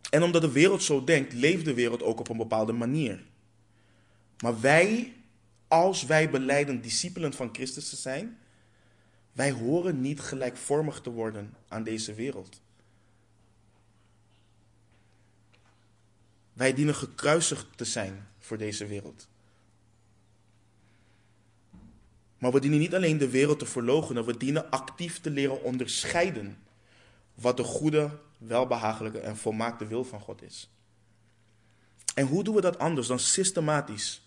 En omdat de wereld zo denkt, leeft de wereld ook op een bepaalde manier. Maar wij als wij beleiden discipelen van Christus te zijn, wij horen niet gelijkvormig te worden aan deze wereld. Wij dienen gekruisigd te zijn voor deze wereld. Maar we dienen niet alleen de wereld te verloochenen, we dienen actief te leren onderscheiden wat de goede, welbehagelijke en volmaakte wil van God is. En hoe doen we dat anders dan systematisch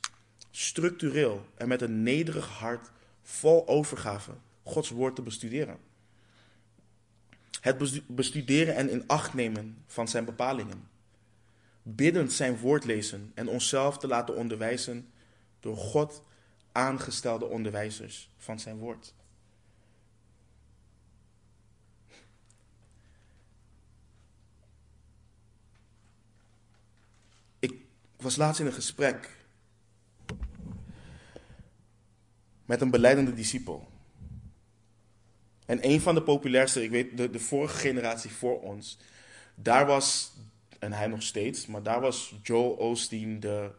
structureel en met een nederig hart vol overgave Gods woord te bestuderen. Het bestuderen en in acht nemen van zijn bepalingen. Biddend zijn woord lezen en onszelf te laten onderwijzen door God aangestelde onderwijzers van zijn woord. Ik was laatst in een gesprek met een beleidende discipel. En een van de populairste, ik weet, de, de vorige generatie voor ons, Daar was, en hij nog steeds, maar daar was Joel Osteen de,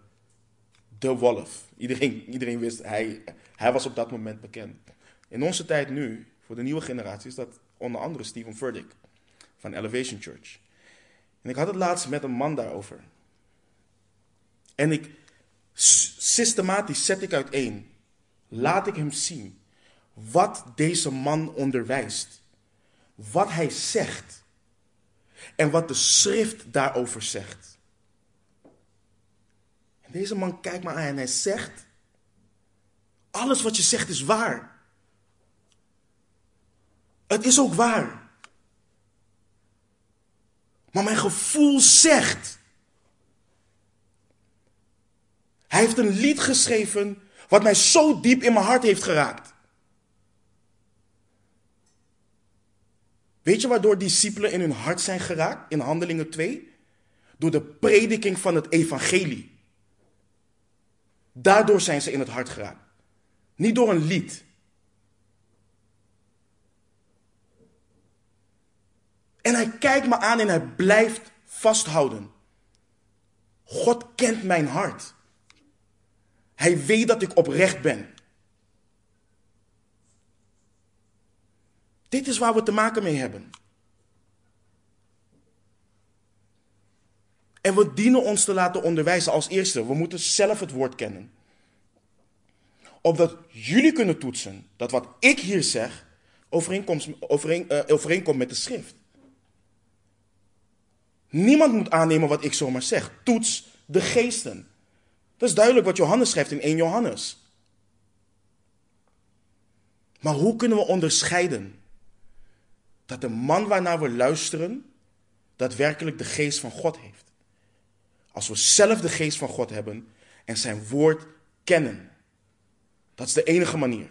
de wolf. Iedereen, iedereen wist, hij, hij was op dat moment bekend. In onze tijd nu, voor de nieuwe generatie, is dat onder andere Steven Furtick van Elevation Church. En ik had het laatst met een man daarover. En ik systematisch zet ik uiteen, laat ik hem zien wat deze man onderwijst, wat hij zegt en wat de schrift daarover zegt. En deze man kijkt me aan en hij zegt, alles wat je zegt is waar. Het is ook waar. Maar mijn gevoel zegt. Hij heeft een lied geschreven wat mij zo diep in mijn hart heeft geraakt. Weet je waardoor discipelen in hun hart zijn geraakt in Handelingen 2? Door de prediking van het evangelie. Daardoor zijn ze in het hart geraakt. Niet door een lied. En hij kijkt me aan en hij blijft vasthouden. God kent mijn hart. Hij weet dat ik oprecht ben. Dit is waar we te maken mee hebben. En we dienen ons te laten onderwijzen als eerste. We moeten zelf het woord kennen. Opdat jullie kunnen toetsen dat wat ik hier zeg overeenkomt, overeen, uh, overeenkomt met de schrift. Niemand moet aannemen wat ik zomaar zeg. Toets de geesten. Dat is duidelijk wat Johannes schrijft in 1 Johannes. Maar hoe kunnen we onderscheiden dat de man waarnaar we luisteren daadwerkelijk de geest van God heeft? Als we zelf de geest van God hebben en zijn woord kennen. Dat is de enige manier.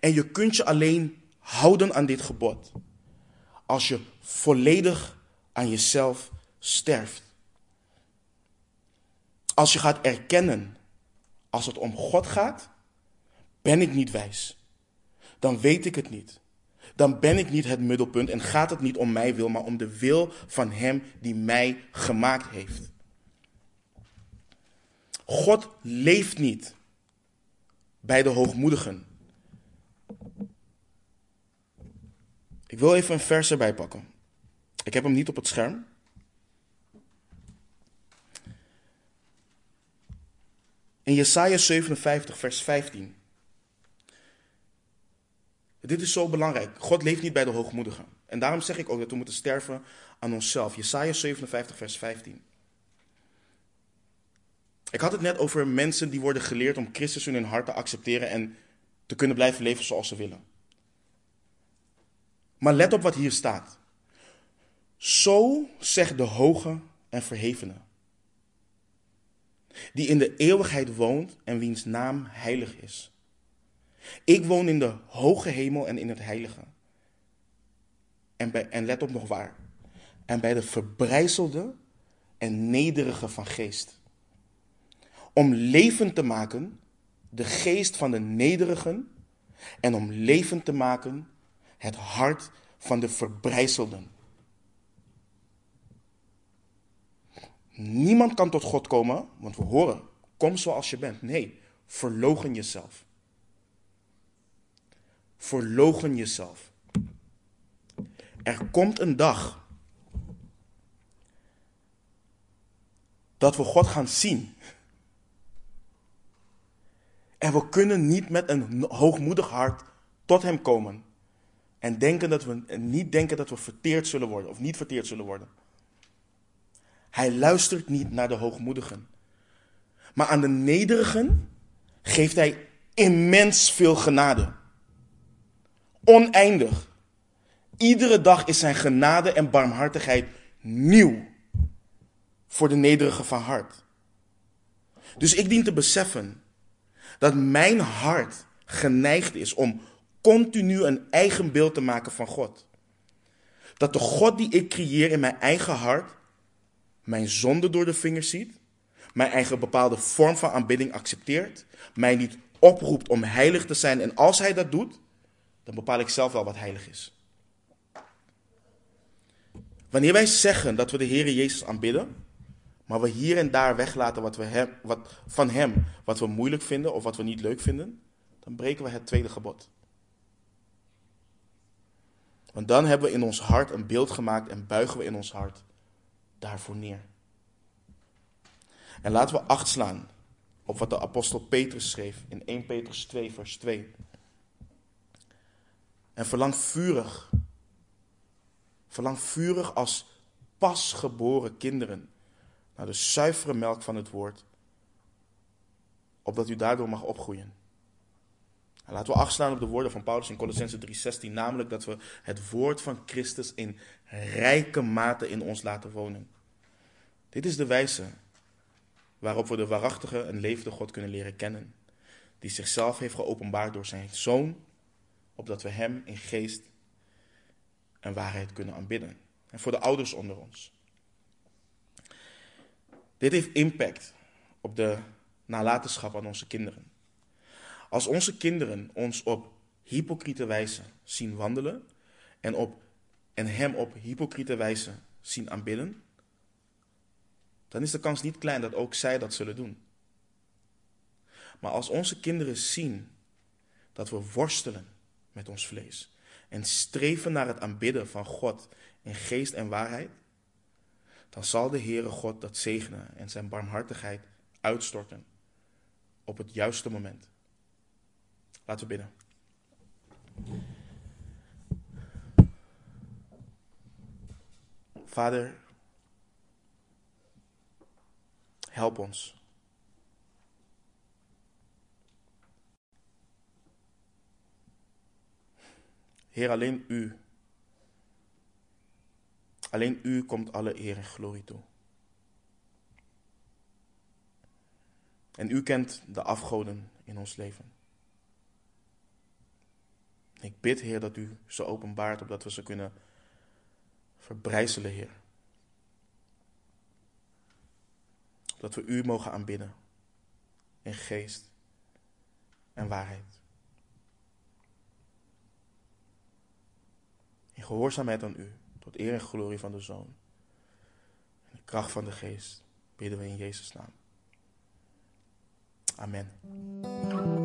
En je kunt je alleen houden aan dit gebod als je volledig aan jezelf sterft. Als je gaat erkennen, als het om God gaat, ben ik niet wijs. Dan weet ik het niet. Dan ben ik niet het middelpunt en gaat het niet om mijn wil, maar om de wil van Hem die mij gemaakt heeft. God leeft niet bij de hoogmoedigen. Ik wil even een vers erbij pakken. Ik heb hem niet op het scherm. In Jesaja 57, vers 15. Dit is zo belangrijk. God leeft niet bij de hoogmoedigen. En daarom zeg ik ook dat we moeten sterven aan onszelf. Jesaja 57, vers 15. Ik had het net over mensen die worden geleerd om Christus in hun hart te accepteren en te kunnen blijven leven zoals ze willen. Maar let op wat hier staat. Zo zegt de hoge en verhevene, die in de eeuwigheid woont en wiens naam heilig is. Ik woon in de hoge hemel en in het heilige. En, en let op nog waar. En bij de verbrijzelde en nederige van geest. Om levend te maken de geest van de nederigen en om levend te maken het hart van de verbrijzelden. Niemand kan tot God komen, want we horen, kom zoals je bent. Nee, verlogen jezelf. Verlogen jezelf. Er komt een dag dat we God gaan zien. En we kunnen niet met een hoogmoedig hart tot Hem komen. En denken dat we, niet denken dat we verteerd zullen worden of niet verteerd zullen worden. Hij luistert niet naar de hoogmoedigen. Maar aan de nederigen geeft hij immens veel genade. Oneindig. Iedere dag is zijn genade en barmhartigheid nieuw voor de nederige van hart. Dus ik dien te beseffen dat mijn hart geneigd is om continu een eigen beeld te maken van God. Dat de God die ik creëer in mijn eigen hart mijn zonde door de vingers ziet, mijn eigen bepaalde vorm van aanbidding accepteert, mij niet oproept om heilig te zijn en als hij dat doet, dan bepaal ik zelf wel wat heilig is. Wanneer wij zeggen dat we de Heer Jezus aanbidden, maar we hier en daar weglaten wat we hem, wat, van Hem wat we moeilijk vinden of wat we niet leuk vinden, dan breken we het tweede gebod. Want dan hebben we in ons hart een beeld gemaakt en buigen we in ons hart daarvoor neer. En laten we acht slaan op wat de apostel Petrus schreef in 1 Petrus 2, vers 2. En verlang vurig, verlang vurig als pasgeboren kinderen naar de zuivere melk van het woord, opdat u daardoor mag opgroeien. En laten we achtslaan op de woorden van Paulus in Colossense 3:16, namelijk dat we het woord van Christus in rijke mate in ons laten wonen. Dit is de wijze waarop we de waarachtige en levende God kunnen leren kennen, die zichzelf heeft geopenbaard door zijn Zoon, opdat we Hem in geest en waarheid kunnen aanbidden. En voor de ouders onder ons. Dit heeft impact op de nalatenschap aan onze kinderen. Als onze kinderen ons op hypocriete wijze zien wandelen en, op, en Hem op hypocriete wijze zien aanbidden, dan is de kans niet klein dat ook zij dat zullen doen. Maar als onze kinderen zien dat we worstelen met ons vlees en streven naar het aanbidden van God in geest en waarheid, dan zal de Heere God dat zegenen en zijn barmhartigheid uitstorten op het juiste moment. Laten we bidden. Vader, help ons. Heer, alleen U Alleen u komt alle eer en glorie toe. En u kent de afgoden in ons leven. Ik bid, Heer, dat u ze openbaart, opdat we ze kunnen verbrijzelen, Heer. Dat we u mogen aanbidden in geest en waarheid. In gehoorzaamheid aan u. Tot eer en glorie van de Zoon. En de kracht van de Geest bidden we in Jezus' naam. Amen.